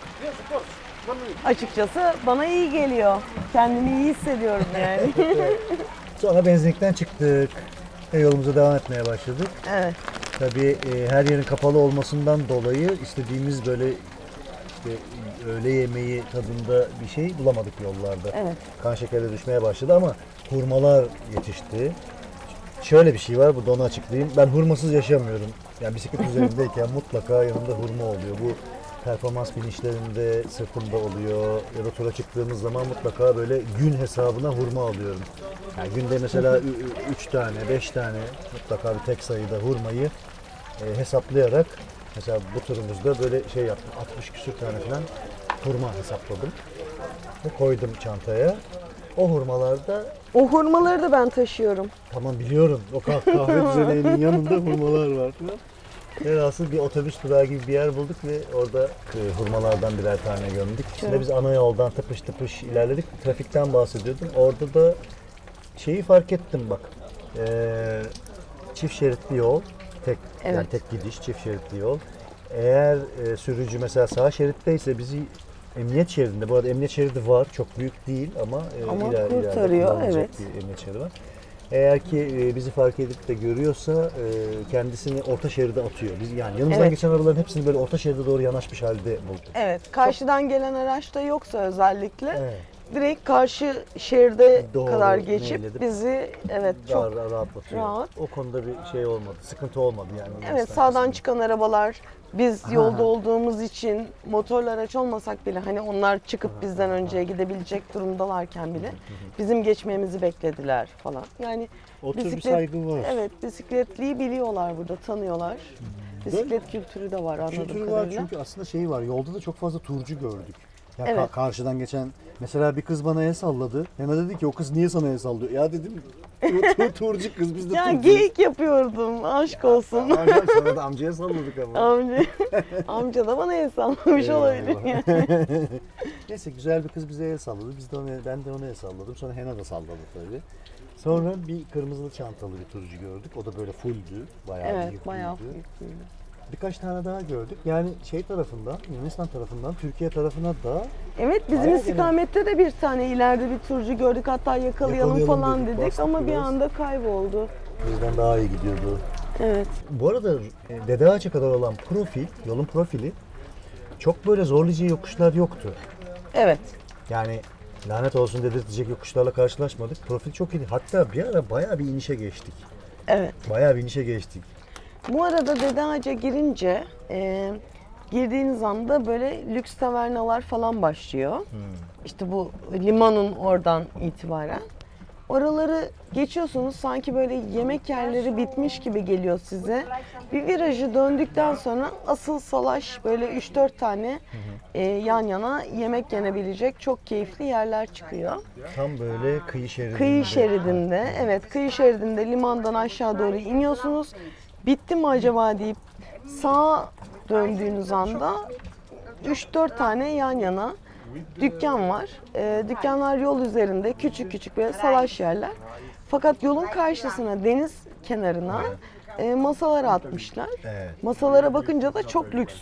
açıkçası bana iyi geliyor. Kendimi iyi hissediyorum yani. Sonra benzinlikten çıktık yolumuza devam etmeye başladık. evet. Tabii e, her yerin kapalı olmasından dolayı istediğimiz böyle işte öğle yemeği tadında bir şey bulamadık yollarda. Evet. Kan şekeri düşmeye başladı ama hurmalar yetişti. Şöyle bir şey var, bu da onu açıklayayım. Ben hurmasız yaşamıyorum. Yani bisiklet üzerindeyken mutlaka yanımda hurma oluyor. Bu performans binişlerinde sırtımda oluyor. Ya da tura çıktığımız zaman mutlaka böyle gün hesabına hurma alıyorum. Yani günde mesela 3 tane, 5 tane mutlaka bir tek sayıda hurmayı e, hesaplayarak mesela bu turumuzda böyle şey yaptım. 60 küsür tane falan hurma hesapladım. Ve koydum çantaya. O hurmalarda O hurmaları da ben taşıyorum. tamam biliyorum o kah- kahve düzeneğinin yanında hurmalar var falan. Velhasıl bir otobüs durağı gibi bir yer bulduk ve orada e, hurmalardan birer tane gömdük. Şimdi biz ana yoldan tıpış tıpış ilerledik. Trafikten bahsediyordum. Orada da şeyi fark ettim bak. Ee, çift şeritli yol. Tek yani Evet. tek gidiş çift şeritli yol. Eğer e, sürücü mesela sağ şeritteyse bizi emniyet şeridinde, bu arada emniyet şeridi var, çok büyük değil ama, e, Ama iler- ileride kurtarıyor, kullanılacak evet. bir emniyet şeridi var. Eğer ki e, bizi fark edip de görüyorsa e, kendisini orta şeride atıyor. Biz yani yanımızdan Evet. geçen arabaların hepsini böyle orta şeride doğru yanaşmış halde bulduk. Evet. Karşıdan gelen araçta yoksa özellikle Evet. direkt karşı şeride Doğru, kadar geçip meyledip bizi evet çok Daha rahatlatıyor. rahat. O konuda bir şey olmadı, sıkıntı olmadı yani. Evet sağdan çıkan arabalar biz Ha. yolda olduğumuz için motorlu araç olmasak bile hani onlar çıkıp bizden önceye gidebilecek durumdalarken bile bizim geçmemizi beklediler falan. Yani O tür bir saygı var. evet bisikletliyi biliyorlar burada tanıyorlar. Bisiklet kültürü de var anladığım Kültürü var kadarıyla. çünkü aslında şey var. Yolda da çok fazla turcu gördük. Ya ka- Evet. karşıdan geçen mesela bir kız bana el salladı. Yana dedi ki o kız niye sana el sallıyor? Ya dedim tur, tur, turcu kız biz de Ya turcuyuz. geyik yapıyordum aşk olsun. Ama sonra da amcaya salladık ama. Amca, amca da bana el sallamış olabilir yani. Neyse güzel bir kız bize el salladı. Biz de ona, ben de ona el salladım. Sonra Hena da salladı tabii. Sonra bir kırmızılı çantalı bir turcu gördük. O da böyle fulldü. Bayağı Evet yüklüydü. bayağı büyük. Birkaç tane daha gördük. Yani şey tarafından, Yunanistan tarafından Türkiye tarafına da Evet bizim istikamette de bir tane ileride bir turcu gördük hatta yakalayalım, Yakalayalım falan dedik, dedik, bastık ama bir biraz. anda kayboldu. bizden daha iyi gidiyordu. Evet. Bu arada e, Dede Ağaç'a kadar olan profil, yolun profili çok böyle zorlayıcı yokuşlar yoktu. Evet. Yani lanet olsun dedirtecek yokuşlarla karşılaşmadık. Profil çok iyi. Hatta bir ara bayağı bir inişe geçtik. Evet. Bayağı bir inişe geçtik. Bu arada Dede Ağaç'a girince e, girdiğiniz anda böyle lüks tavernalar falan başlıyor. İşte bu limanın oradan itibaren. Oraları geçiyorsunuz sanki böyle yemek yerleri bitmiş gibi geliyor size. Bir virajı döndükten sonra asıl salaş böyle 3-4 tane e, yan yana yemek yenebilecek çok keyifli yerler çıkıyor. Tam böyle kıyı şeridinde. Kıyı şeridinde, evet kıyı şeridinde limandan aşağı doğru iniyorsunuz. Bitti mi acaba deyip sağa döndüğünüz anda 3-4 tane yan yana dükkan var. Ee, dükkanlar yol üzerinde küçük küçük böyle salaş yerler. Fakat yolun karşısına deniz kenarına e, masalar atmışlar. Masalara bakınca da çok lüks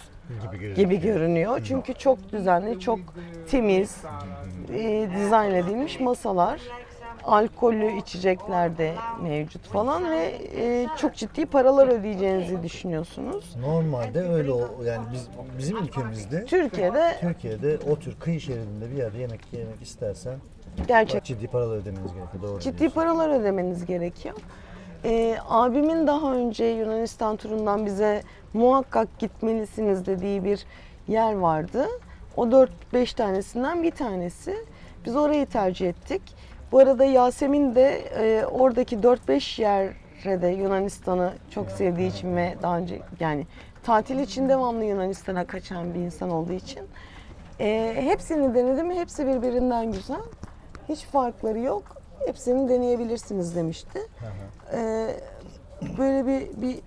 Gibi görünüyor. gibi görünüyor. Çünkü çok düzenli, çok temiz, e, dizayn edilmiş masalar. Alkollü içecekler de mevcut falan ve e, çok ciddi paralar ödeyeceğinizi düşünüyorsunuz. Normalde öyle o yani biz bizim ülkemizde Türkiye'de Türkiye'de o tür kıyı şeridinde bir yerde yemek yemek istersen gerçek ciddi paralar ödemeniz gerekiyor. Doğru ciddi diyorsun. paralar ödemeniz gerekiyor. Ee, abimin daha önce Yunanistan turundan bize muhakkak gitmelisiniz dediği bir yer vardı. O 4-5 tanesinden bir tanesi. Biz orayı tercih ettik. Bu arada Yasemin de e, oradaki 4-5 yere de Yunanistan'ı çok sevdiği için ve daha önce yani tatil için devamlı Yunanistan'a kaçan bir insan olduğu için e, hepsini denedim. Hepsi birbirinden güzel. Hiç farkları yok. Hepsini deneyebilirsiniz demişti. Ee, böyle bir, bir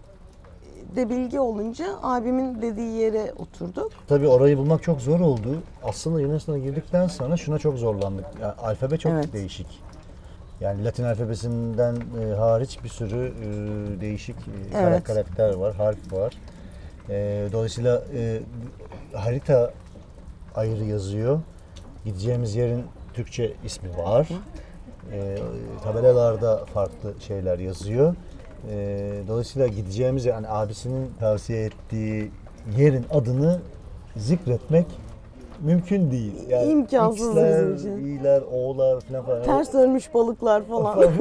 de bilgi olunca abimin dediği yere oturduk. Tabii orayı bulmak çok zor oldu. Aslında Yunanistan'a girdikten sonra şuna çok zorlandık. Yani alfabe çok Evet. değişik. Yani Latin alfabesinden e, hariç bir sürü e, değişik e, Evet. karakter var, harf var. E, dolayısıyla e, harita ayrı yazıyor. Gideceğimiz yerin Türkçe ismi var. E, tabelalarda farklı şeyler yazıyor. E, dolayısıyla gideceğimiz yani abisinin tavsiye ettiği yerin adını zikretmek mümkün değil. Yani İmkansız X'ler, bizim için. İ'ler, O'lar falan falan. Ters dönmüş balıklar falan.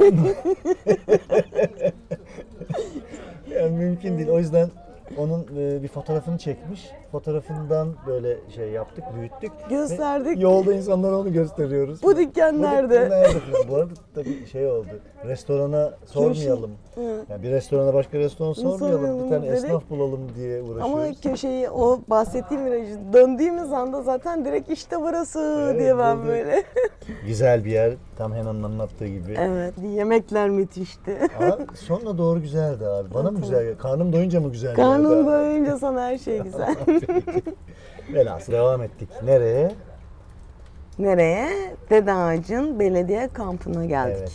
yani mümkün değil. O yüzden onun e, bir fotoğrafını çekmiş. Fotoğrafından böyle şey yaptık, büyüttük. Gösterdik. Ve Yolda insanlara onu gösteriyoruz. Bu dükkan Bu nerede? dükkan nerede. Bu arada tabii şey oldu. Restorana sormayalım. Hı. Yani bir restorana başka restoran sormayalım. Bir sormayalım tane dedik. esnaf bulalım diye uğraşıyoruz. Ama köşeyi o bahsettiğim virajı döndüğümüz anda zaten direkt işte burası Evet, diye ben bulduk. böyle. Güzel bir yer. Tam Hena'nın anlattığı gibi. evet yemekler müthişti. Ama sonra doğru güzeldi abi. Bana mı güzel? Karnım doyunca mı güzel geldi? Karnın doyunca sana her şey güzel. Velhasıl devam ettik. Nereye? Nereye? Dede Ağacın belediye kampına geldik. Evet.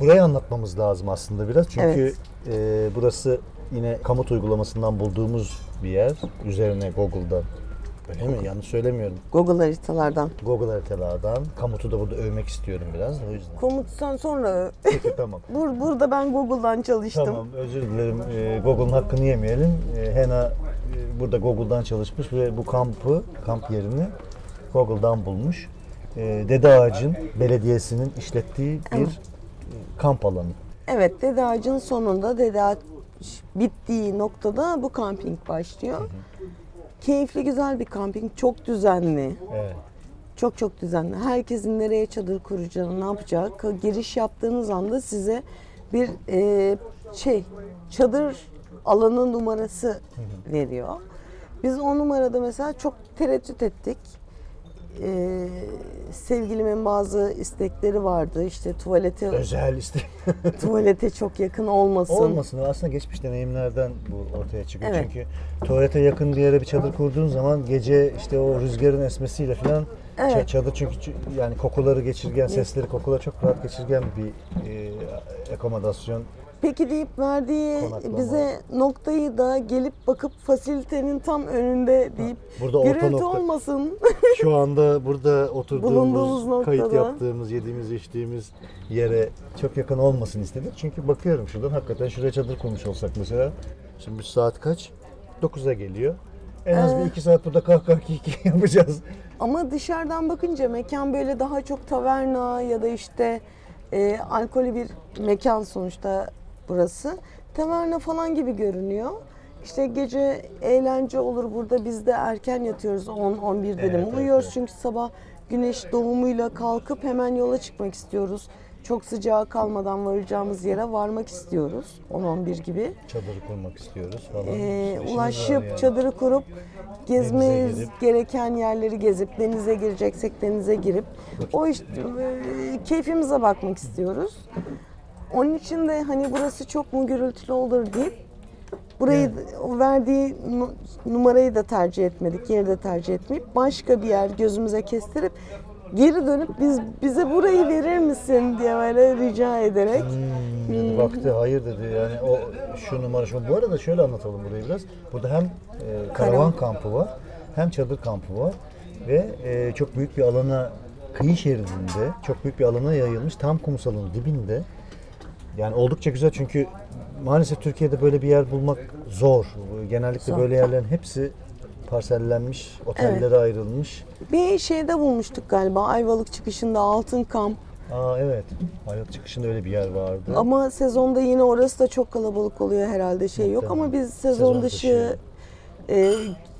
Burayı anlatmamız lazım aslında biraz. Çünkü Evet. e, burası yine Kamut uygulamasından bulduğumuz bir yer. Üzerine Google'dan. Öyle mi? Yanlış söylemiyorum. Google haritalardan. Google haritalardan. Kamut'u da burada övmek istiyorum biraz da o yüzden. Komut sen sonra öv. Peki tamam. Bur burada ben Google'dan çalıştım. Tamam özür dilerim. E, Google'ın hakkını yemeyelim. E, Hena e, burada Google'dan çalışmış ve bu kampı, kamp yerini Google'dan bulmuş. E, Dede Ağacın Belediyesi'nin işlettiği bir e, kamp alanı. Evet Dede Ağacın sonunda Dede Ağaç bittiği noktada bu kamping başlıyor. Keyifli güzel bir kamping. Çok düzenli. Evet. Çok çok düzenli. Herkesin nereye çadır kuracağını, ne yapacağı. ka- Giriş yaptığınız anda size bir e, şey çadır alanı numarası veriyor. Biz o numarada mesela çok tereddüt ettik. Ee, sevgilimin bazı istekleri vardı. İşte tuvalete Özel iste. tuvalete çok yakın olmasın. Olmasın. Aslında geçmiş deneyimlerden bu ortaya çıkıyor. Evet. Çünkü tuvalete yakın bir yere bir çadır kurduğun zaman gece işte o rüzgarın esmesiyle falan Evet. ça- çadır çünkü ç- yani kokuları geçirgen, sesleri kokuları çok rahat geçirgen bir e, akomodasyon. Peki deyip verdiği Konaklama. bize noktayı da gelip bakıp fasilitenin tam önünde deyip Burada orta gürültü nokta. olmasın. Şu anda burada oturduğumuz, kayıt noktada. yaptığımız, yediğimiz, içtiğimiz yere çok yakın olmasın istedik. Çünkü bakıyorum şuradan hakikaten şuraya çadır kurmuş olsak mesela. Şimdi saat kaç? 9'a geliyor. En az Ee. bir iki saat burada kahkaha kiki yapacağız. Ama dışarıdan bakınca mekan böyle daha çok taverna ya da işte e, alkolü bir mekan sonuçta burası. Taverna falan gibi görünüyor. İşte gece eğlence olur burada biz de erken yatıyoruz 10-11 dedim. Evet, Uyuyoruz evet. çünkü sabah güneş doğumuyla kalkıp hemen yola çıkmak istiyoruz. Çok sıcağa kalmadan varacağımız yere varmak istiyoruz 10-11 gibi. Çadırı kurmak istiyoruz falan. Ee, ulaşıp yani. çadırı kurup gezmemiz girip. gereken yerleri gezip denize gireceksek denize girip o işte keyfimize bakmak istiyoruz. Onun için de hani burası çok mu gürültülü olur deyip burayı o verdiği nu- numarayı da tercih etmedik, yeri de tercih etmeyip başka bir yer gözümüze kestirip geri dönüp biz bize burayı verir misin diye böyle rica ederek Hmm, dedi, baktı hayır dedi yani o şu numara şu. Bu arada şöyle anlatalım burayı biraz. Burada hem e, karavan Karavan. kampı var hem çadır kampı var ve e, çok büyük bir alana kıyı şeridinde çok büyük bir alana yayılmış tam kumsalın dibinde. Yani oldukça güzel çünkü maalesef Türkiye'de böyle bir yer bulmak zor. Genellikle Zor. böyle yerlerin hepsi parsellenmiş, otellere ayrılmış. Bir şeyde bulmuştuk galiba Ayvalık çıkışında Altın Kamp. Aa evet. Hayat çıkışında öyle bir yer vardı. Ama sezonda yine orası da çok kalabalık oluyor herhalde şey yok ama biz sezon, Sezon dışı, dışı. e,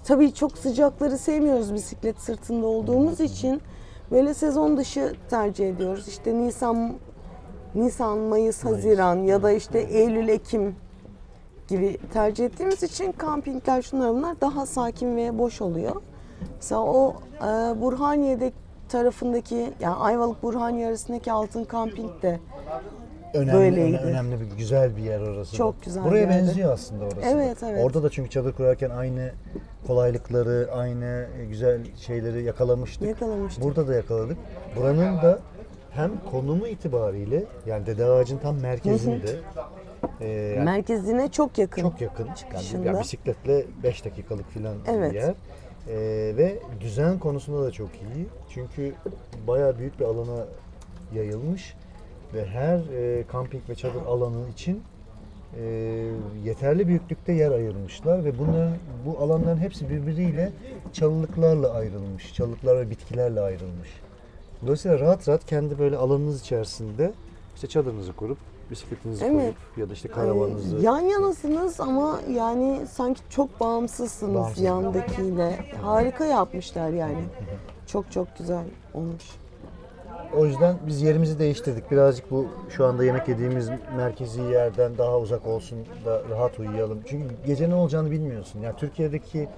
tabii çok sıcakları sevmiyoruz bisiklet sırtında olduğumuz için böyle sezon dışı tercih ediyoruz. İşte Nisan Nisan, Mayıs, Haziran ya da işte Eylül, Ekim gibi tercih ettiğimiz için kampingler şunlar bunlar daha sakin ve boş oluyor. Mesela o e, Burhaniye'de tarafındaki yani Ayvalık Burhaniye arasındaki Altın Kamping de önemli, böyleydi. öne- önemli bir güzel bir yer orası. da. Çok güzel Buraya bir yerdi. benziyor aslında orası. da. Evet, evet. Orada da çünkü çadır kurarken aynı kolaylıkları, aynı güzel şeyleri yakalamıştık. yakalamıştık. Burada da yakaladık. Buranın da hem konumu itibariyle yani Dede Ağacı'nın tam merkezinde e, yani Merkezine çok yakın. çok yakın. Yani, çıkışında. yani bisikletle 5 dakikalık filan Evet. bir yer. E, ve düzen konusunda da çok iyi. Çünkü bayağı büyük bir alana yayılmış ve her e, kamping ve çadır alanı için e, yeterli büyüklükte yer ayırmışlar ve bunların bu alanların hepsi birbiriyle çalılıklarla ayrılmış. Çalılıklar ve bitkilerle ayrılmış. Dolayısıyla rahat rahat kendi böyle alanınız içerisinde işte çadırınızı kurup bisikletinizi Evet. koyup ya da işte Ee, karavanınızı yan yanasınız ama yani sanki çok bağımsızsınız Bağımsız. yandakiyle. Harika yapmışlar yani. Çok çok güzel olmuş. O yüzden biz yerimizi değiştirdik. Birazcık bu şu anda yemek yediğimiz merkezi yerden daha uzak olsun da rahat uyuyalım. Çünkü gece ne olacağını bilmiyorsun. Yani Türkiye'deki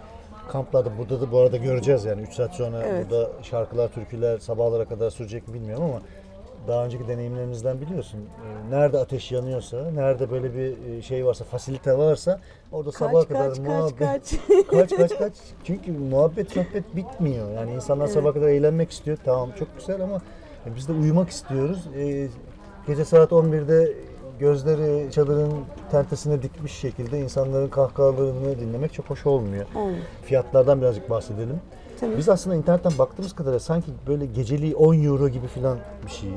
kamplarda burada da bu arada göreceğiz yani 3 saat sonra Evet. burada şarkılar, türküler sabahlara kadar sürecek mi bilmiyorum ama daha önceki deneyimlerimizden biliyorsun. Ee, Nerede ateş yanıyorsa, nerede böyle bir e, şey varsa, fasilite varsa orada sabaha Kaç kadar kaç kaç muhabbet kaç. kaç kaç kaç. Çünkü muhabbet sohbet bitmiyor. Yani insanlar sabah kadar eğlenmek istiyor. Tamam çok güzel ama biz de uyumak istiyoruz. Ee, gece saat 11'de gözleri çadırın tentesine dikmiş şekilde insanların kahkahalarını dinlemek çok hoş olmuyor. Olmuyor. Fiyatlardan birazcık bahsedelim. Tabii. Biz aslında internetten baktığımız kadarıyla sanki böyle geceliği 10 euro gibi falan bir şey.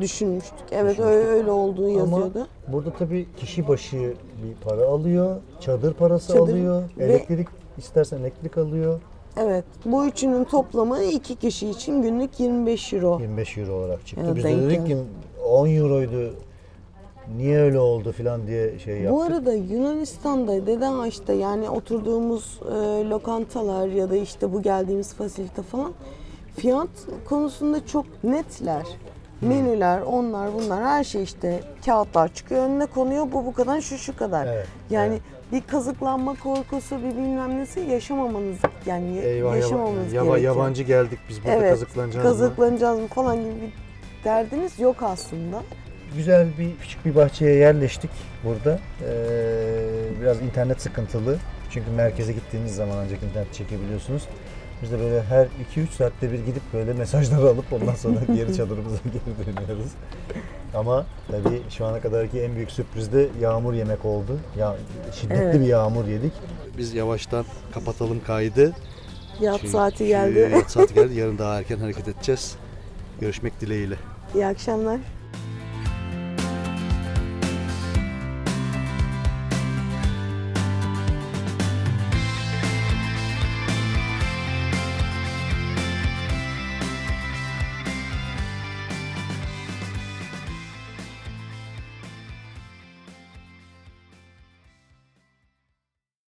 Düşünmüştük. Evet Düşünmüştük. öyle, öyle olduğu yazıyordu. Ama burada tabii kişi başı bir para alıyor, çadır parası Çadır alıyor, ve- elektrik istersen elektrik alıyor. Evet. Bu üçünün toplamı iki kişi için günlük 25 euro. 25 euro olarak çıktı. Ya Biz de dedik ki 10 euroydu. Niye öyle oldu falan diye şey yaptık. Bu arada Yunanistan'da Dede Ağaç'ta yani oturduğumuz e, lokantalar ya da işte bu geldiğimiz fasilite falan fiyat konusunda çok netler. Menüler, onlar bunlar her şey işte kağıtlar çıkıyor önüne konuyor bu bu kadar şu şu kadar. Evet, yani evet. bir kazıklanma korkusu bir bilmem nesi yaşamamanız yani Eyvah yaşamamamız yaba- gerekiyor. yabancı geldik biz burada evet, kazıklanacağız mı? kazıklanacağız mı falan gibi bir derdiniz yok aslında. Güzel bir küçük bir bahçeye yerleştik burada. Ee, biraz internet sıkıntılı. Çünkü merkeze gittiğiniz zaman ancak internet çekebiliyorsunuz. Biz de böyle her 2-3 saatte bir gidip böyle mesajları alıp ondan sonra geri çadırımıza geri dönüyoruz. Ama tabii şu ana kadarki en büyük sürpriz de yağmur yemek oldu. Ya şiddetli Evet. bir yağmur yedik. Biz yavaştan kapatalım kaydı. Yat Çünkü saati geldi. Yat saati geldi. Yarın daha erken hareket edeceğiz. Görüşmek dileğiyle. İyi akşamlar.